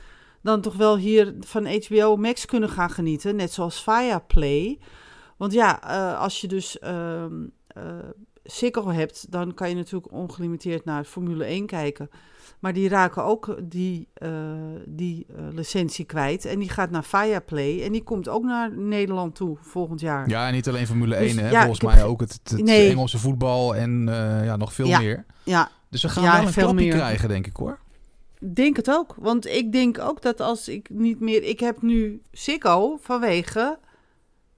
dan toch wel hier van HBO Max kunnen gaan genieten. Net zoals Viaplay. Want ja, eh, als je dus Ziggo hebt, dan kan je natuurlijk ongelimiteerd naar Formule 1 kijken. Maar die raken ook die, eh, die licentie kwijt. En die gaat naar Viaplay. En die komt ook naar Nederland toe volgend jaar. Ja, en niet alleen Formule 1, Dus, hè. ja, volgens mij heb- ook het, het Nee. Engelse voetbal en ja, nog veel Ja. meer. Ja, Dus we gaan Ja, wel een veel klapje krijgen, denk ik hoor. Denk het ook. Want ik denk ook dat als ik niet meer... Ik heb nu Ziggo vanwege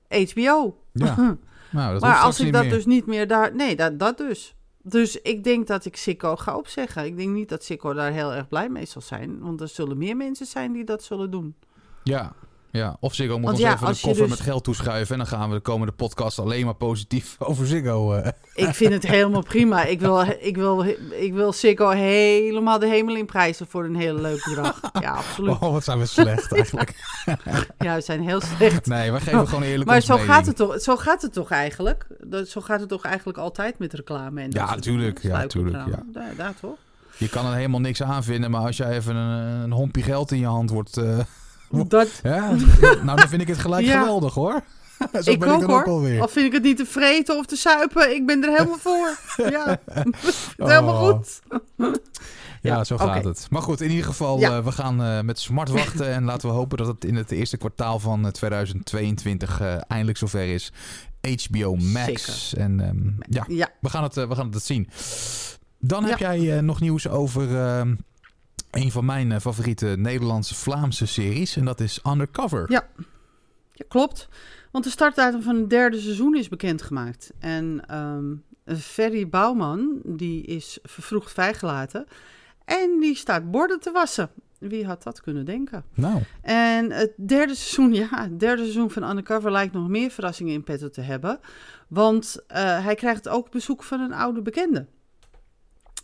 HBO. Ja. Nou, dat maar als ik dat meer. dus niet meer daar... Nee, dat, dat dus. Dus ik denk dat ik Ziggo ga opzeggen. Ik denk niet dat Ziggo daar heel erg blij mee zal zijn. Want er zullen meer mensen zijn die dat zullen doen. Ja. Ja, of Ziggo moet Want ons ja, even de koffer dus- met geld toeschuiven. En dan gaan we de komende podcast alleen maar positief over Ziggo. eh. Ik vind het helemaal prima. Ik wil, ik, wil, ik wil Ziggo helemaal de hemel in prijzen voor een heel leuk bedrag. Ja, absoluut. Oh, wat zijn we slecht eigenlijk. Ja, we zijn heel slecht. Nee, wij geven gewoon eerlijk Maar zo mening. gaat, het toch, zo gaat het toch eigenlijk? Dat, zo gaat het toch eigenlijk altijd met reclame? En Ja, soort tuurlijk. dingen? Ja, tuurlijk, Sluikreclame. Daar, daar toch? Je kan er helemaal niks aan vinden, maar als jij even een, een hompje geld in je hand wordt... eh, Dat, ja, nou dan vind ik het gelijk geweldig hoor. Zo ik ben ook ik hoor. ook alweer. Al vind ik het niet te vreten of te suipen, ik ben er helemaal voor. Ja, helemaal Oh. goed. Ja, zo gaat het. Maar goed, in ieder geval, Ja. eh, we gaan eh, met smart wachten. en laten we hopen dat het in het eerste kwartaal van eh, 2022 eh, eindelijk zover is. HBO Max. En ehm, ja, Ja, we gaan het, we gaan het zien. Dan heb jij nog nieuws over ehm, een van mijn eh, favoriete Nederlandse-Vlaamse series. En dat is Undercover. Ja. ja, klopt. Want de startdatum van het derde seizoen is bekendgemaakt. En ehm Ferry Bouwman, die is vervroegd vrijgelaten. En die staat borden te wassen. Wie had dat kunnen denken? Nou, En het derde seizoen, ja, het derde seizoen van Undercover lijkt nog meer verrassingen in petto te hebben. Want eh, hij krijgt ook bezoek van een oude bekende.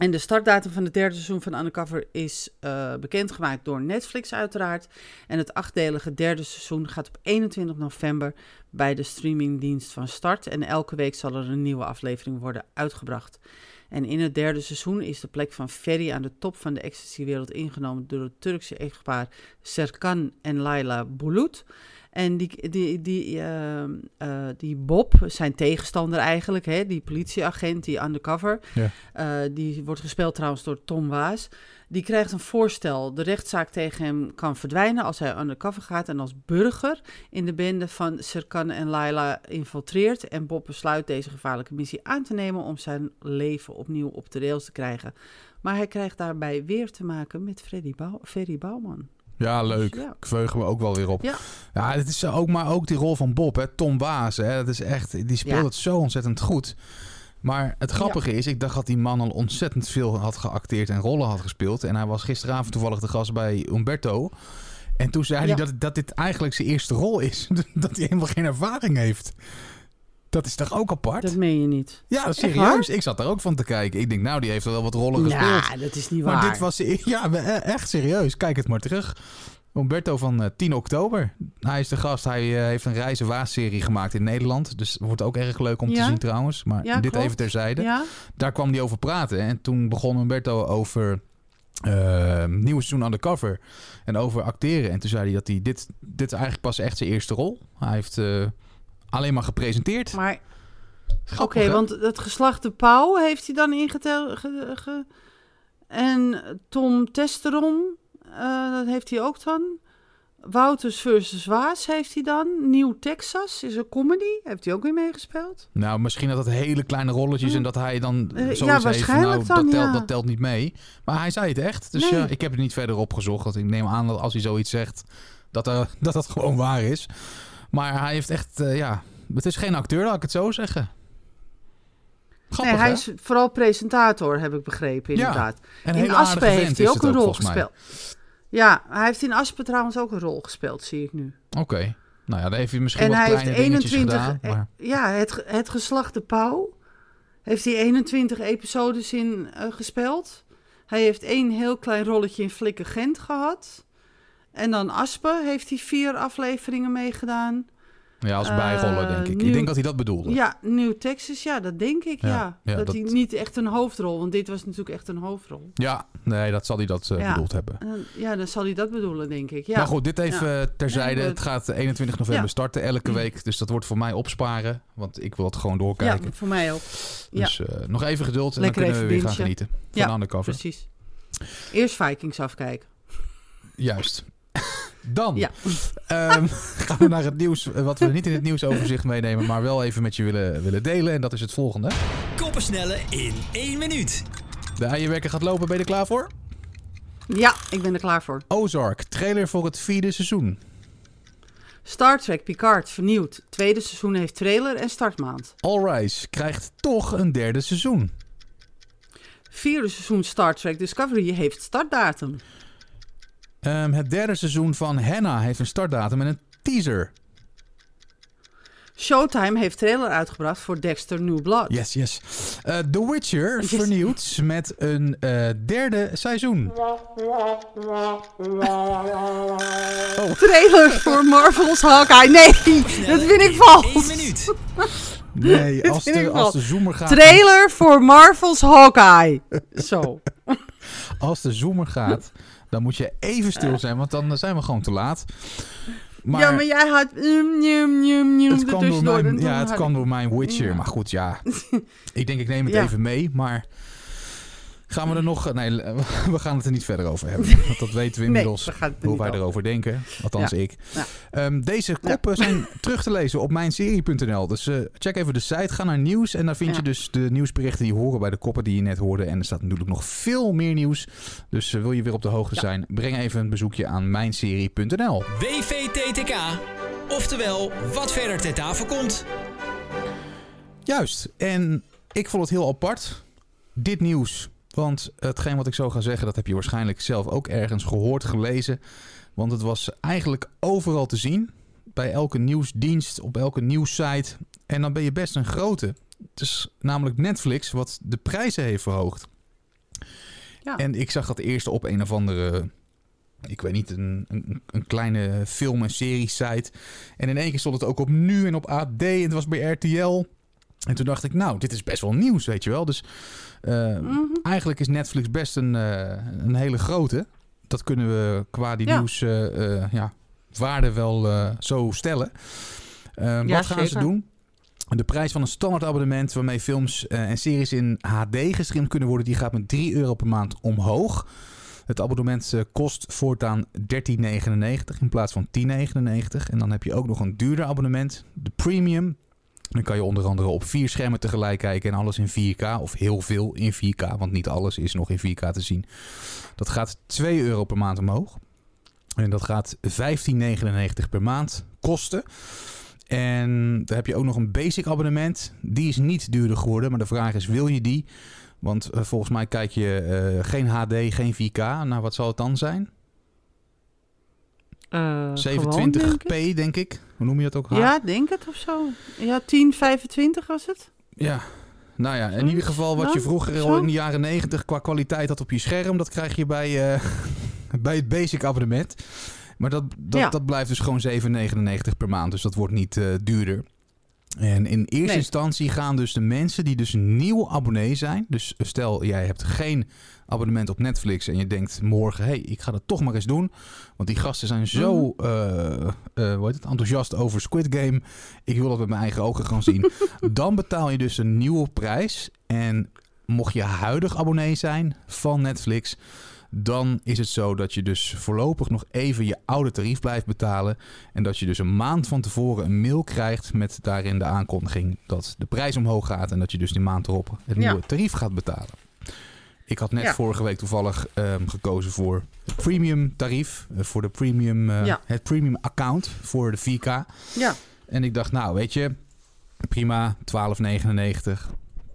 En de startdatum van het derde seizoen van Undercover is eh, bekendgemaakt door Netflix uiteraard. En het achtdelige derde seizoen gaat op 21 november bij de streamingdienst van start. En elke week zal er een nieuwe aflevering worden uitgebracht. En in het derde seizoen is de plek van Ferry aan de top van de ecstasy-wereld ingenomen door het Turkse echtpaar Serkan en Laila Bulut. En die, die, die, eh, eh, die Bob, zijn tegenstander eigenlijk, hè, die politieagent, die undercover, Ja. eh, die wordt gespeeld trouwens door Tom Waas. Die krijgt een voorstel. De rechtszaak tegen hem kan verdwijnen als hij undercover gaat en als burger in de bende van Serkan en Laila infiltreert. En Bob besluit deze gevaarlijke missie aan te nemen om zijn leven opnieuw op de rails te krijgen. Maar hij krijgt daarbij weer te maken met Freddy Bouw, Ferry Bouwman. Ja, leuk. Ja. Ik verheug me ook wel weer op. Ja. Ja, het is ook, maar ook die rol van Bob, hè, Tom Waas. Hè, dat is echt, die speelt Ja. het zo ontzettend goed. Maar het grappige is, ik dacht dat die man al ontzettend veel had geacteerd en rollen had gespeeld. En hij was gisteravond toevallig de gast bij Umberto. En toen zei Ja. hij dat, dat dit eigenlijk zijn eerste rol is. dat hij helemaal geen ervaring heeft. Dat is toch ook apart? Dat meen je niet. ja, serieus. Ik zat daar ook van te kijken. Ik denk, nou, die heeft wel wat rollen gespeeld. Ja, dat is niet Maar waar. dit was... Ja, we- e- echt serieus. Kijk het maar terug. Umberto van eh, 10 oktober. Hij is de gast. Hij eh, heeft een Reizen Waas-serie gemaakt in Nederland. Dus wordt ook erg leuk om te zien trouwens. Maar Ja, dit klopt. even terzijde. Ja? Daar kwam hij over praten. En toen begon Umberto over... eh, nieuwe seizoen undercover en over acteren. En toen zei hij dat hij dit, dit is eigenlijk pas echt zijn eerste rol. Hij heeft eh, alleen maar gepresenteerd. Maar Oké, want het geslacht de Pauw heeft hij dan ingeteld. ge- ge- en Tom Testeron, eh, dat heeft hij ook dan. Wouters versus Waas heeft hij dan. Nieuw Texas is een comedy. Heeft hij ook weer meegespeeld? Nou, misschien dat het hele kleine rolletjes en dat hij dan Eh, zoiets ja, heeft waarschijnlijk nou, dan, dat, telt, ja. dat telt niet mee. Maar hij zei het echt. Dus Nee. ja, ik heb het niet verder opgezocht. Want ik neem aan dat als hij zoiets zegt, dat er, dat, dat gewoon waar is. Maar hij heeft echt, eh, ja, het is geen acteur, laat ik het zo zeggen. Grappig, nee, hij hè? is vooral presentator, heb ik begrepen, Ja, inderdaad. Een in Aspen heeft hij ook een rol gespeeld. Ja, hij heeft in Aspen trouwens ook een rol gespeeld, zie ik nu. Oké. Nou ja, daar heeft hij misschien En wat hij heeft kleine dingetjes 21. gedaan. Maar... eh, Ja, het, het geslacht de Pauw heeft hij 21 episodes in eh, gespeeld. Hij heeft één heel klein rolletje in Flikke Gent gehad. En dan Aspen heeft hij vier afleveringen meegedaan. Ja, als Eh, bijrollen, denk ik. Ik denk dat hij dat bedoelde. Ja, Nieuw Texas, ja, dat denk ik, Ja, ja. ja, dat, dat- hij niet echt een hoofdrol, want dit was natuurlijk echt een hoofdrol. Ja, nee, dat zal hij dat eh, Ja. bedoeld hebben. Ja, dan zal hij dat bedoelen, denk ik. Ja. Maar goed, dit even eh, terzijde. Het gaat 21 november Ja. starten, elke week. Dus dat wordt voor mij opsparen. Want ik wil het gewoon ja, doorkijken. voor mij ook. Ja, Dus eh, nog even geduld en Lekker dan kunnen we weer gaan genieten van Ja, Undercover. precies. Eerst Vikings afkijken. Juist. Dan Ja. ehm, gaan we naar het nieuws. eh, Wat we niet in het nieuwsoverzicht meenemen, maar wel even met je willen, willen delen. En dat is het volgende. Koppensnellen in één minuut. De eierwekker gaat lopen. Ben je er klaar voor? Ja, ik ben er klaar voor. Ozark, trailer voor het vierde seizoen. Star Trek Picard vernieuwd. Tweede seizoen heeft trailer en startmaand. All Rise krijgt toch een derde seizoen. Vierde seizoen Star Trek Discovery heeft startdatum. Ehm, het derde seizoen van Henna heeft een startdatum en een teaser. Showtime heeft trailer uitgebracht voor Dexter New Blood. Yes, yes. Eh, The Witcher Yes. vernieuwd met een eh, derde seizoen. Trailer voor Marvel's Hawkeye. Nee, dat vind ik 1 vals. minuut. Nee, als de, als de zoomer gaat... Trailer voor Marvel's Hawkeye. Zo. Als de zoomer gaat, dan moet je even stil zijn, want dan zijn we gewoon te laat. Maar, ja, maar jij had... Um, um, um, het, kwam door mijn, ja, het kwam door mijn Witcher. Ja. Maar goed, ja. Ik denk, ik neem het Ja. even mee, maar... Gaan we er nog... Nee, we gaan het er niet verder over hebben. Want dat weten we Nee, inmiddels. we hoe wij over. erover denken. Althans, Ja. ik. Ja. Ehm, deze koppen zijn terug te lezen op mijnserie.nl. Dus eh, check even de site, ga naar nieuws. En daar vind je dus de nieuwsberichten die horen bij de koppen die je net hoorde. En er staat natuurlijk nog veel meer nieuws. Dus eh, wil je weer op de hoogte Ja. zijn, breng even een bezoekje aan mijnserie.nl. WVTTK. Oftewel, wat verder ter tafel komt. Juist. En ik vond het heel apart. Dit nieuws. Want hetgeen wat ik zo ga zeggen, dat heb je waarschijnlijk zelf ook ergens gehoord, gelezen. Want het was eigenlijk overal te zien. Bij elke nieuwsdienst, op elke nieuwssite. En dan ben je best een grote. Het is namelijk Netflix wat de prijzen heeft verhoogd. Ja. En ik zag dat eerst op een of andere, ik weet niet, een, een, een kleine film- en serie-site. En in één keer stond het ook op Nu en op AD en het was bij RTL. En toen dacht ik, nou, dit is best wel nieuws, weet je wel. Dus eh, Mhm. eigenlijk is Netflix best een, eh, een hele grote. Dat kunnen we qua die Ja. nieuws eh, eh, ja, waarde wel zo stellen. Eh, Ja, wat gaan ze doen? De prijs van een standaard abonnement waarmee films en series in HD gestreamd kunnen worden, die gaat met 3 euro per maand omhoog. Het abonnement kost voortaan 13,99 in plaats van 10,99. En dan heb je ook nog een duurder abonnement, de premium. Dan kan je onder andere op vier schermen tegelijk kijken en alles in 4K. Of heel veel in 4K, want niet alles is nog in 4K te zien. Dat gaat 2 euro per maand omhoog. En dat gaat 15,99 per maand kosten. En dan heb je ook nog een basic abonnement. Die is niet duurder geworden, maar de vraag is, wil je die? Want eh, volgens mij kijk je eh, geen HD, geen 4K. Nou, wat zal het dan zijn? Eh, gewoon, 27p, denk ik. denk ik. Hoe noem je dat ook? Ja, denk het of zo. Ja, 10, 25 was het. Ja. Nou ja, in Zoiets, ieder geval wat je ja, vroeger al in de jaren 90 qua kwaliteit had op je scherm, dat krijg je bij, eh, bij het basic abonnement. Maar dat, dat, Ja. dat blijft dus gewoon 7,99 per maand. Dus dat wordt niet eh, duurder. En in eerste Nee. instantie gaan dus de mensen die dus nieuw abonnee zijn. Dus stel, jij hebt geen abonnement op Netflix en je denkt morgen, hé, hey, ik ga dat toch maar eens doen. Want die gasten zijn zo Mhm. eh, eh, hoe heet het, enthousiast over Squid Game. Ik wil dat met mijn eigen ogen gaan zien. Dan betaal je dus een nieuwe prijs. En mocht je huidig abonnee zijn van Netflix, dan is het zo dat je dus voorlopig nog even je oude tarief blijft betalen. En dat je dus een maand van tevoren een mail krijgt met daarin de aankondiging dat de prijs omhoog gaat. En dat je dus die maand erop het Ja. nieuwe tarief gaat betalen. Ik had net Ja. vorige week toevallig ehm, gekozen voor het premium tarief. eh, voor de premium, eh, Ja. het premium account voor de 4K. Ja. En ik dacht, nou weet je, prima, 12,99.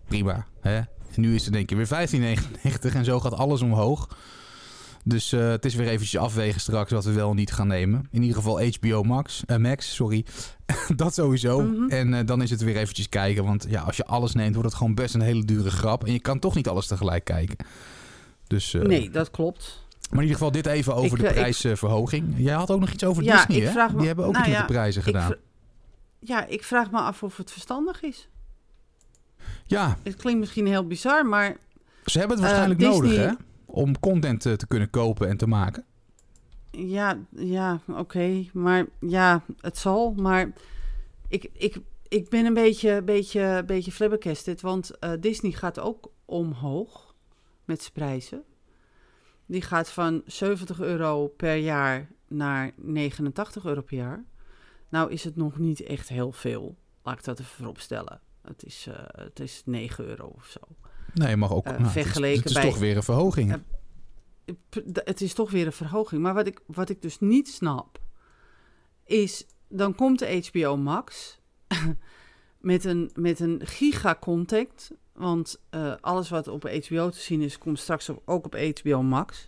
Prima. Hè? En nu is het denk ik weer 15,99 en zo gaat alles omhoog. Dus eh, het is weer eventjes afwegen straks wat we wel en niet gaan nemen. In ieder geval HBO Max, eh, Max, sorry. dat sowieso. Mhm. En eh, dan is het weer eventjes kijken. Want ja, als je alles neemt, wordt het gewoon best een hele dure grap. En je kan toch niet alles tegelijk kijken. Dus, Nee, dat klopt. Maar in ieder geval dit even over Ik, de prijsverhoging. Jij had ook nog iets over Ja, Disney, ik hè? me- Die hebben ook nou iets ja, met de prijzen gedaan. ja, ik vraag me af of het verstandig is. Ja, Het klinkt misschien heel bizar, maar ze hebben het waarschijnlijk Disney- nodig, hè? Om content eh, te kunnen kopen en te maken. ja, ja oké. Maar ja, het zal. Maar ik, ik, ik ben een beetje, beetje, beetje flabbergasted, want eh, Disney gaat ook omhoog met zijn prijzen. Die gaat van 70 euro per jaar naar 89 euro per jaar. Nou is het nog niet echt heel veel. Laat ik dat even vooropstellen. Het is, eh, het is 9 euro of zo. Nee, je mag ook. Eh, nou, het is- vergeleken het is, bij- toch weer een verhoging. Eh, Het is toch weer een verhoging. Maar wat ik, wat ik dus niet snap, is dan komt de HBO Max met een, met een giga-content. Want eh, alles wat op HBO te zien is, komt straks op, ook op HBO Max.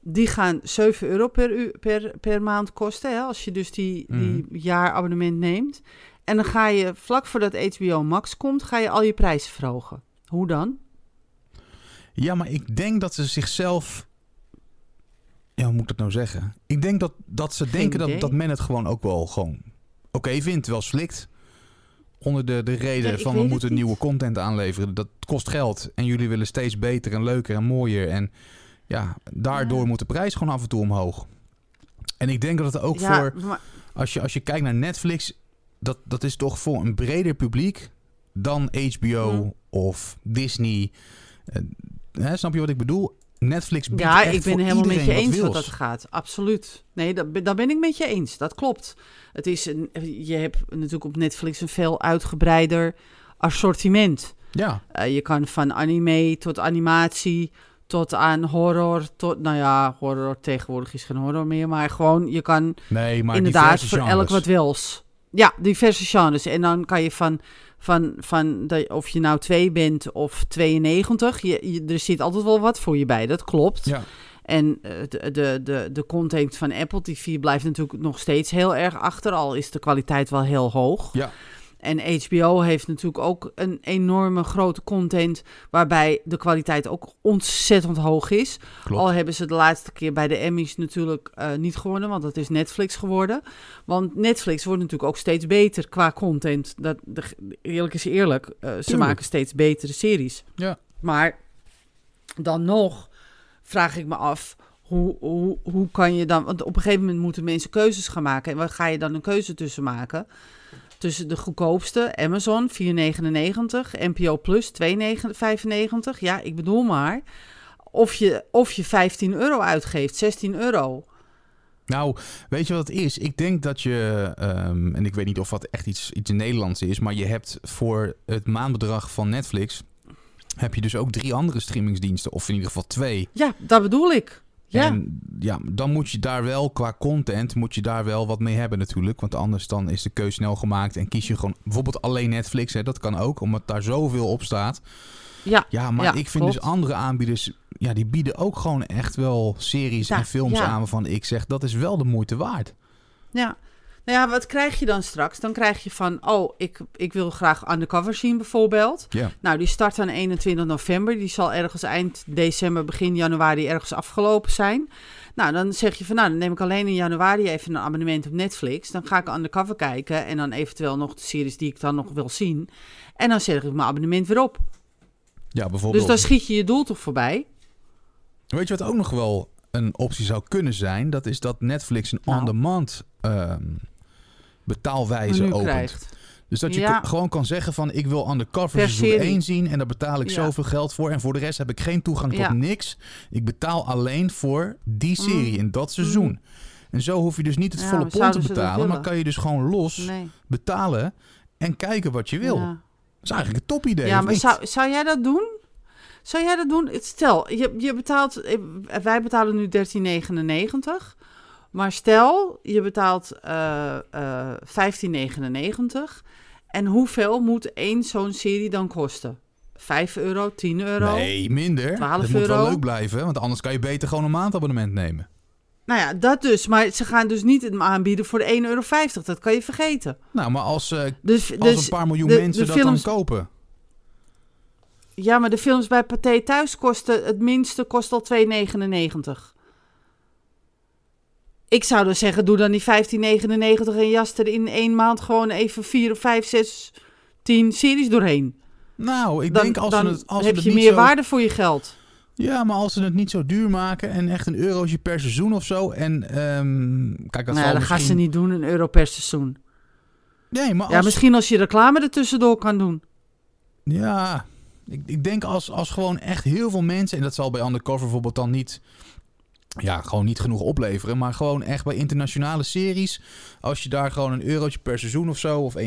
die gaan 7 euro per, u, per, per maand kosten. Hè, als je dus die, die jaarabonnement neemt. En dan ga je vlak voordat HBO Max komt, ga je al je prijzen verhogen. Hoe dan? Ja, maar ik denk dat ze zichzelf. Ja, hoe moet ik dat nou zeggen? Ik denk dat, dat ze Geen denken idee. dat, dat men het gewoon ook wel gewoon oké vindt, terwijl slikt. Onder de, de reden Ja, van we moeten nieuwe content aanleveren. Dat kost geld. En jullie willen steeds beter en leuker en mooier. En ja, daardoor Ja. moet de prijs gewoon af en toe omhoog. En ik denk dat het ook ja, voor maar, als je, als je kijkt naar Netflix, dat, dat is toch voor een breder publiek dan HBO. Of Disney. Eh, hè, snap je wat ik bedoel? Netflix biedt ja, ik ben helemaal met je eens wils. wat dat gaat. Absoluut. Nee, dat, ben- daar ben ik met je eens. Dat klopt. Het is een, je hebt natuurlijk op Netflix een veel uitgebreider assortiment. Ja, Eh, je kan van anime tot animatie tot aan horror. Tot, nou ja, horror tegenwoordig is geen horror meer. Maar gewoon, je kan nee, maar inderdaad voor genres. elk wat wils. Ja, diverse genres. En dan kan je van, van, van de, of je nou 2 bent of 92, je, je, er zit altijd wel wat voor je bij. Dat klopt. Ja, En eh, de, de, de, de content van Apple TV blijft natuurlijk nog steeds heel erg achter, al is de kwaliteit wel heel hoog. ja, En HBO heeft natuurlijk ook een enorme grote content, waarbij de kwaliteit ook ontzettend hoog is. klopt. Al hebben ze de laatste keer bij de Emmys natuurlijk eh, niet gewonnen, want dat is Netflix geworden. Want Netflix wordt natuurlijk ook steeds beter qua content. Dat, de, eerlijk is eerlijk, eh, ze Tuurlijk. maken steeds betere series. Ja. Maar dan nog vraag ik me af, hoe, hoe, hoe kan je dan... Want op een gegeven moment moeten mensen keuzes gaan maken. En waar ga je dan een keuze tussen maken? Tussen de goedkoopste, Amazon 4,99, NPO Plus 2,95. Ja, ik bedoel maar. Of je, of je 15 euro uitgeeft, 16 euro. Nou, weet je wat het is? Ik denk dat je, ehm, en ik weet niet of dat echt iets, iets Nederlands is, maar je hebt voor het maandbedrag van Netflix, heb je dus ook drie andere streamingsdiensten, of in ieder geval twee. Ja, dat bedoel ik. Ja, En ja, dan moet je daar wel qua content moet je daar wel wat mee hebben natuurlijk. Want anders dan is de keuze snel gemaakt en kies je gewoon bijvoorbeeld alleen Netflix. Hè, dat kan ook, omdat daar zoveel op staat. ja, Ja, maar Ja, ik vind dus andere aanbieders, ja, die bieden ook gewoon echt wel series Ja, en films aan waarvan ik zeg dat is wel de moeite waard. ja. Nou ja, wat krijg je dan straks? Dan krijg je van, oh, ik, ik wil graag Undercover zien bijvoorbeeld. Ja. Nou, die start aan 21 november. Die zal ergens eind december, begin januari ergens afgelopen zijn. Nou, dan zeg je van, nou, dan neem ik alleen in januari even een abonnement op Netflix. Dan ga ik Undercover kijken en dan eventueel nog de series die ik dan nog wil zien. En dan zet ik mijn abonnement weer op. Ja, bijvoorbeeld. Dus dan schiet je je doel toch voorbij? Weet je wat ook nog wel een optie zou kunnen zijn? Dat is dat Netflix een Nou. on-demand ehm, betaalwijze opent. krijgt. Dus dat je Ja. gewoon kan zeggen van ik wil undercover Per seizoen serie. 1 zien en daar betaal ik Ja. zoveel geld voor. En voor de rest heb ik geen toegang tot niks. Ik betaal alleen voor die serie in dat seizoen. En zo hoef je dus niet het volle pond te betalen, maar kan je dus gewoon los Nee. betalen en kijken wat je wil. Dat is eigenlijk een top idee. Ja, maar zou, zou jij dat doen? Zou jij dat doen? Stel, je, je betaalt, eh, wij betalen nu 13,99. Maar stel, je betaalt eh eh 15,99. En hoeveel moet één zo'n serie dan kosten? 5 euro, 10 euro? Nee, minder. 12 Het moet wel leuk blijven, want anders kan je beter gewoon een maandabonnement nemen. Nou ja, dat dus. Maar ze gaan dus niet het aanbieden voor 1,50 euro. Dat kan je vergeten. Nou, maar als, eh, Dus, als dus een paar miljoen de- mensen de dat films- dan kopen. Ja, maar de films bij Pathé Thuis kosten... Het minste kost al 2,99. Ik zou dus zeggen, doe dan die 15,99 en jas er in één maand gewoon even 4 of 5, 6, 10 series doorheen. Nou, ik Dan, denk als dan ze het, als ze heb het je niet meer zo... waarde voor je geld. Ja, maar als ze het niet zo duur maken en echt een eurotje per seizoen of zo. En ehm, kijk, dat Nou, zal dat misschien... gaan ze niet doen, een euro per seizoen. Nee, maar als... Ja, misschien als je reclame er tussendoor kan doen. Ja, ik, ik denk als, als gewoon echt heel veel mensen... en dat zal bij Undercover bijvoorbeeld dan niet... Ja, gewoon niet genoeg opleveren. Maar gewoon echt bij internationale series... als je daar gewoon een eurotje per seizoen of zo... of 1,50,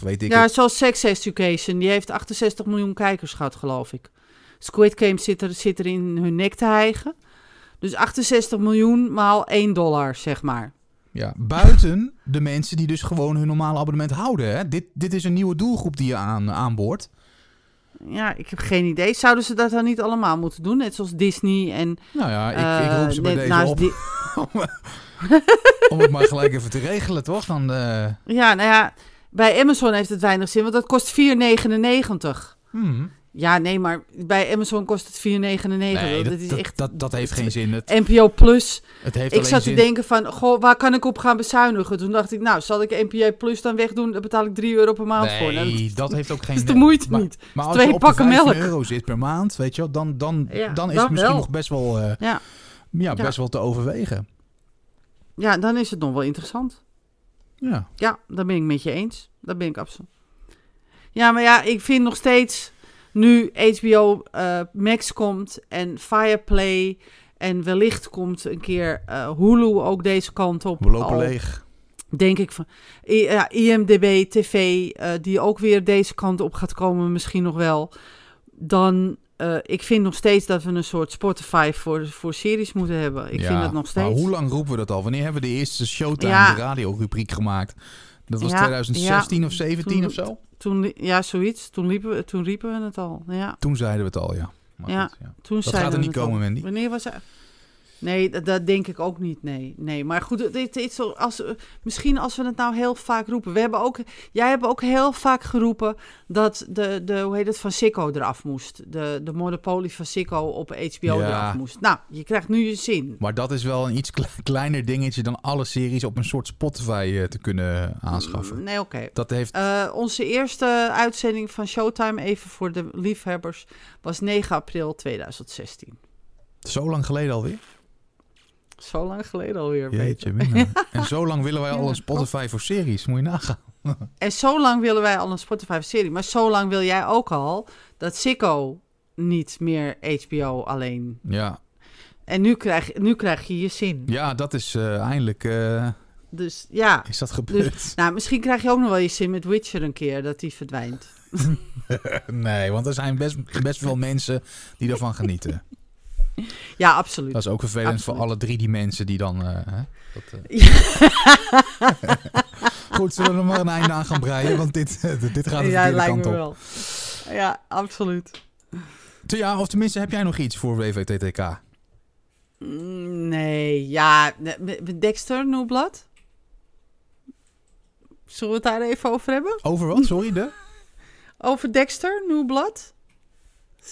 weet ik Ja, het. zoals Sex Education. Die heeft 68 miljoen kijkers gehad, geloof ik. Squid Game zit er, zit er in hun nek te hijgen. Dus 68 miljoen maal 1 dollar, zeg maar. Ja, buiten de mensen die dus gewoon hun normale abonnement houden. Hè? Dit, dit is een nieuwe doelgroep die je aan, aanboort. Ja, ik heb geen idee. Zouden ze dat dan niet allemaal moeten doen? Net zoals Disney en... Nou ja, ik, ik eh, roep ze bij deze op Di- om het maar gelijk even te regelen, toch? Dan, eh, ja, nou ja, bij Amazon heeft het weinig zin, want dat kost 4,99. hmm. Ja, nee, maar bij Amazon kost het 4,99. Nee, dat, dat, is dat, echt dat, dat heeft geen zin. Het, NPO Plus. het heeft Ik zat zin... te denken van, goh, waar kan ik op gaan bezuinigen? Toen dacht ik, nou, zal ik NPO Plus dan wegdoen? Daar betaal ik 3 euro per maand voor. Nou, Nee, dat heeft ook geen... dat is de moeite maar, niet. Maar als Twee je op pakken de 15 melk. euro zit per maand, weet je wel, dan, dan, Ja, dan is dan het misschien wel. nog best wel, eh, Ja. ja, best Ja. wel te overwegen. Ja, dan is het nog wel interessant. Ja. Ja, daar ben ik met je eens. Daar ben ik absoluut. Ja, maar ja, ik vind nog steeds nu HBO eh, Max komt en Fireplay en wellicht komt een keer eh, Hulu ook deze kant op. We lopen al, leeg. Denk ik van ja, IMDb TV eh, die ook weer deze kant op gaat komen, misschien nog wel. Dan ik vind nog steeds dat we een soort Spotify voor, voor series moeten hebben. Ik Ja, vind dat nog Maar steeds. hoe lang roepen we dat al? Wanneer hebben we de eerste Showtime, Ja. de radiorubriek gemaakt? Dat was Ja, 2016 of 17 Toen- of zo? Toen, ja, zoiets. Toen, liepen we, toen riepen we het al. Ja, Toen zeiden we het al, ja. Maar Ja. goed, ja. toen Dat zeiden gaat er we niet het komen, Wendy. Wanneer was hij? Nee, dat, dat denk ik ook niet. Nee, nee. Maar goed, dit, als, eh, misschien als we het nou heel vaak roepen. We hebben ook, jij hebt ook heel vaak geroepen dat de, de hoe heet het, van Sikko eraf moest. De, de monopolie van Sikko op HBO Ja. eraf moest. Nou, je krijgt nu je zin. Maar dat is wel een iets kle- kleiner dingetje dan alle series op een soort Spotify eh, te kunnen aanschaffen. Nee, oké. Dat heeft... Eh, onze eerste uitzending van Showtime, even voor de liefhebbers, was 9 april 2016. Zo lang geleden alweer? Zo lang geleden alweer. Jeetje, mina. En zo lang willen wij al Ja, een Spotify voor series. Moet je nagaan. En zo lang willen wij al een Spotify-serie. Maar zo lang wil jij ook al dat Sicko niet meer HBO alleen. Ja, En nu krijg, nu krijg je je zin. ja dat is eh, eindelijk... eh, Dus ja, is dat gebeurd? nou, misschien krijg je ook nog wel je zin met Witcher een keer, dat die verdwijnt. nee, want er zijn best, best wel mensen die ervan genieten. Ja, absoluut. Dat is ook vervelend voor alle drie die mensen die dan... eh, hè, dat, eh. Goed, zullen we er maar een einde aan gaan breien? Want dit, dit gaat de ja, verkeerde lijkt kant me op. wel. Ja, absoluut. Te- Ja, of tenminste, heb jij nog iets voor WVTTK? Mm, Nee, ja, Dexter, Noeblad. Zullen we het daar even over hebben? Over wat? Sorry, de? Over Dexter, Noeblad?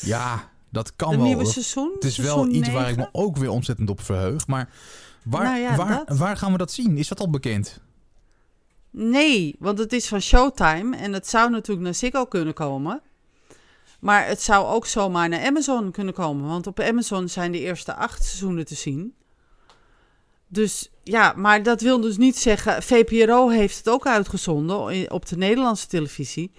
Ja, dat kan wel. nieuwe Dat- seizoen? Het is wel iets waar ik me ook weer ontzettend op verheug. Maar waar, Nou ja, waar, dat. waar gaan we dat zien? Is dat al bekend? Nee, want het is van Showtime en het zou natuurlijk naar Ziggo kunnen komen. Maar het zou ook zomaar naar Amazon kunnen komen. Want op Amazon zijn de eerste acht seizoenen te zien. Dus ja, maar dat wil dus niet zeggen... VPRO heeft het ook uitgezonden op de Nederlandse televisie.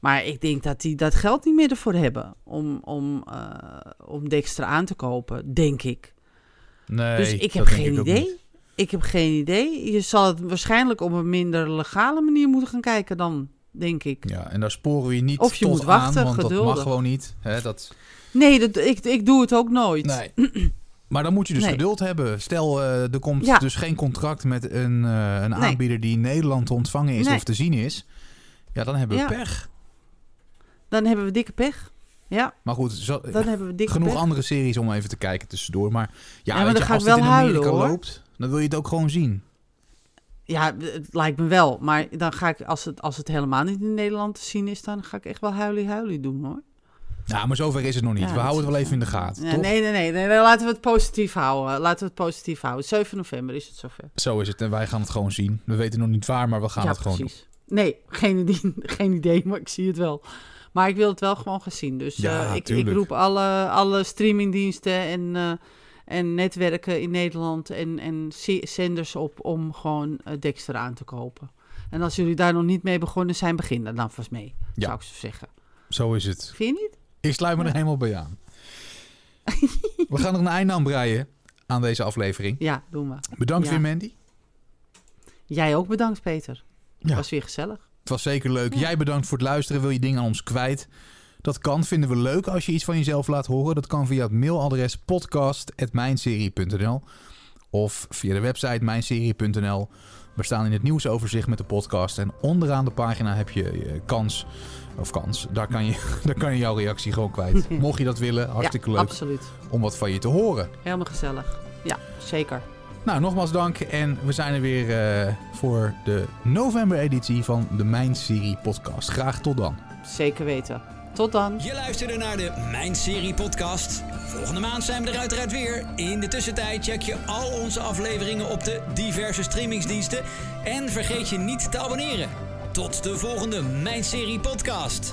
Maar ik denk dat die dat geld niet meer ervoor hebben... om, om, eh, om Dexter aan te kopen, denk ik. Nee, dus ik dat heb geen idee. Ik heb geen idee. Je zal het waarschijnlijk op een minder legale manier moeten gaan kijken dan, denk ik. Ja, en daar sporen we je niet Of je tot moet wachten, aan, want dat geduldig. mag gewoon niet. Hè, dat, Nee, dat, ik, ik doe het ook nooit. nee. Maar dan moet je dus Nee. geduld hebben. Stel, eh, er komt Ja. dus geen contract met een, eh, een Nee. aanbieder die in Nederland te ontvangen is Nee. of te zien is. Ja, dan hebben we Ja. pech. Dan hebben we dikke pech. Ja, Maar goed, zo, dan hebben we dikke genoeg pech. andere series om even te kijken tussendoor. Maar ja, maar weet dan je, als het in Amerika huilen, loopt, dan wil je het ook gewoon zien. Ja, het lijkt me wel. Maar dan ga ik, als het, als het helemaal niet in Nederland te zien is, dan ga ik echt wel huilie-huilie doen hoor. Ja, maar zover is het nog niet. Ja, we houden het wel even in de gaten, Ja, toch? nee, nee, nee, nee, Laten we het positief houden. Laten we het positief houden. 7 november is het zover. Zo is het en wij gaan het gewoon zien. We weten nog niet waar, maar we gaan ja, het gewoon doen. precies. Nee, geen idee, geen idee, maar ik zie het wel. Maar ik wil het wel gewoon gaan zien. Dus Ja, eh, ik, ik roep alle, alle streamingdiensten en, eh, en netwerken in Nederland en, en ze- zenders op om gewoon eh, Dexter aan te kopen. En als jullie daar nog niet mee begonnen zijn, begin er dan vast mee, Ja. zou ik zo zeggen. Zo is het. Vind je niet? Ik sluit me er helemaal bij aan. we gaan er een einde aan breien aan deze aflevering. Ja, doen we. Bedankt Ja. weer, Mandy. Jij ook bedankt, Peter. Ja. Was weer gezellig. Het was zeker leuk. Jij bedankt voor het luisteren. Wil je dingen aan ons kwijt? Dat kan, vinden we leuk als je iets van jezelf laat horen. Dat kan via het mailadres podcast.mijnserie.nl of via de website mijnserie.nl. We staan in het nieuwsoverzicht met de podcast. En onderaan de pagina heb je eh, kans. Of kans. Daar kan, je, daar kan je jouw reactie gewoon kwijt. Mocht je dat willen, hartstikke ja, leuk absoluut. om wat van je te horen. Helemaal gezellig. Ja, zeker. Nou, nogmaals dank. En we zijn er weer eh, voor de november-editie van de Mijn Serie podcast. Graag tot dan. Zeker weten. Tot dan. Je luisterde naar de Mijn Serie podcast. Volgende maand zijn we er uiteraard weer. In de tussentijd check je al onze afleveringen op de diverse streamingsdiensten. En vergeet je niet te abonneren. Tot de volgende Mijn Serie podcast.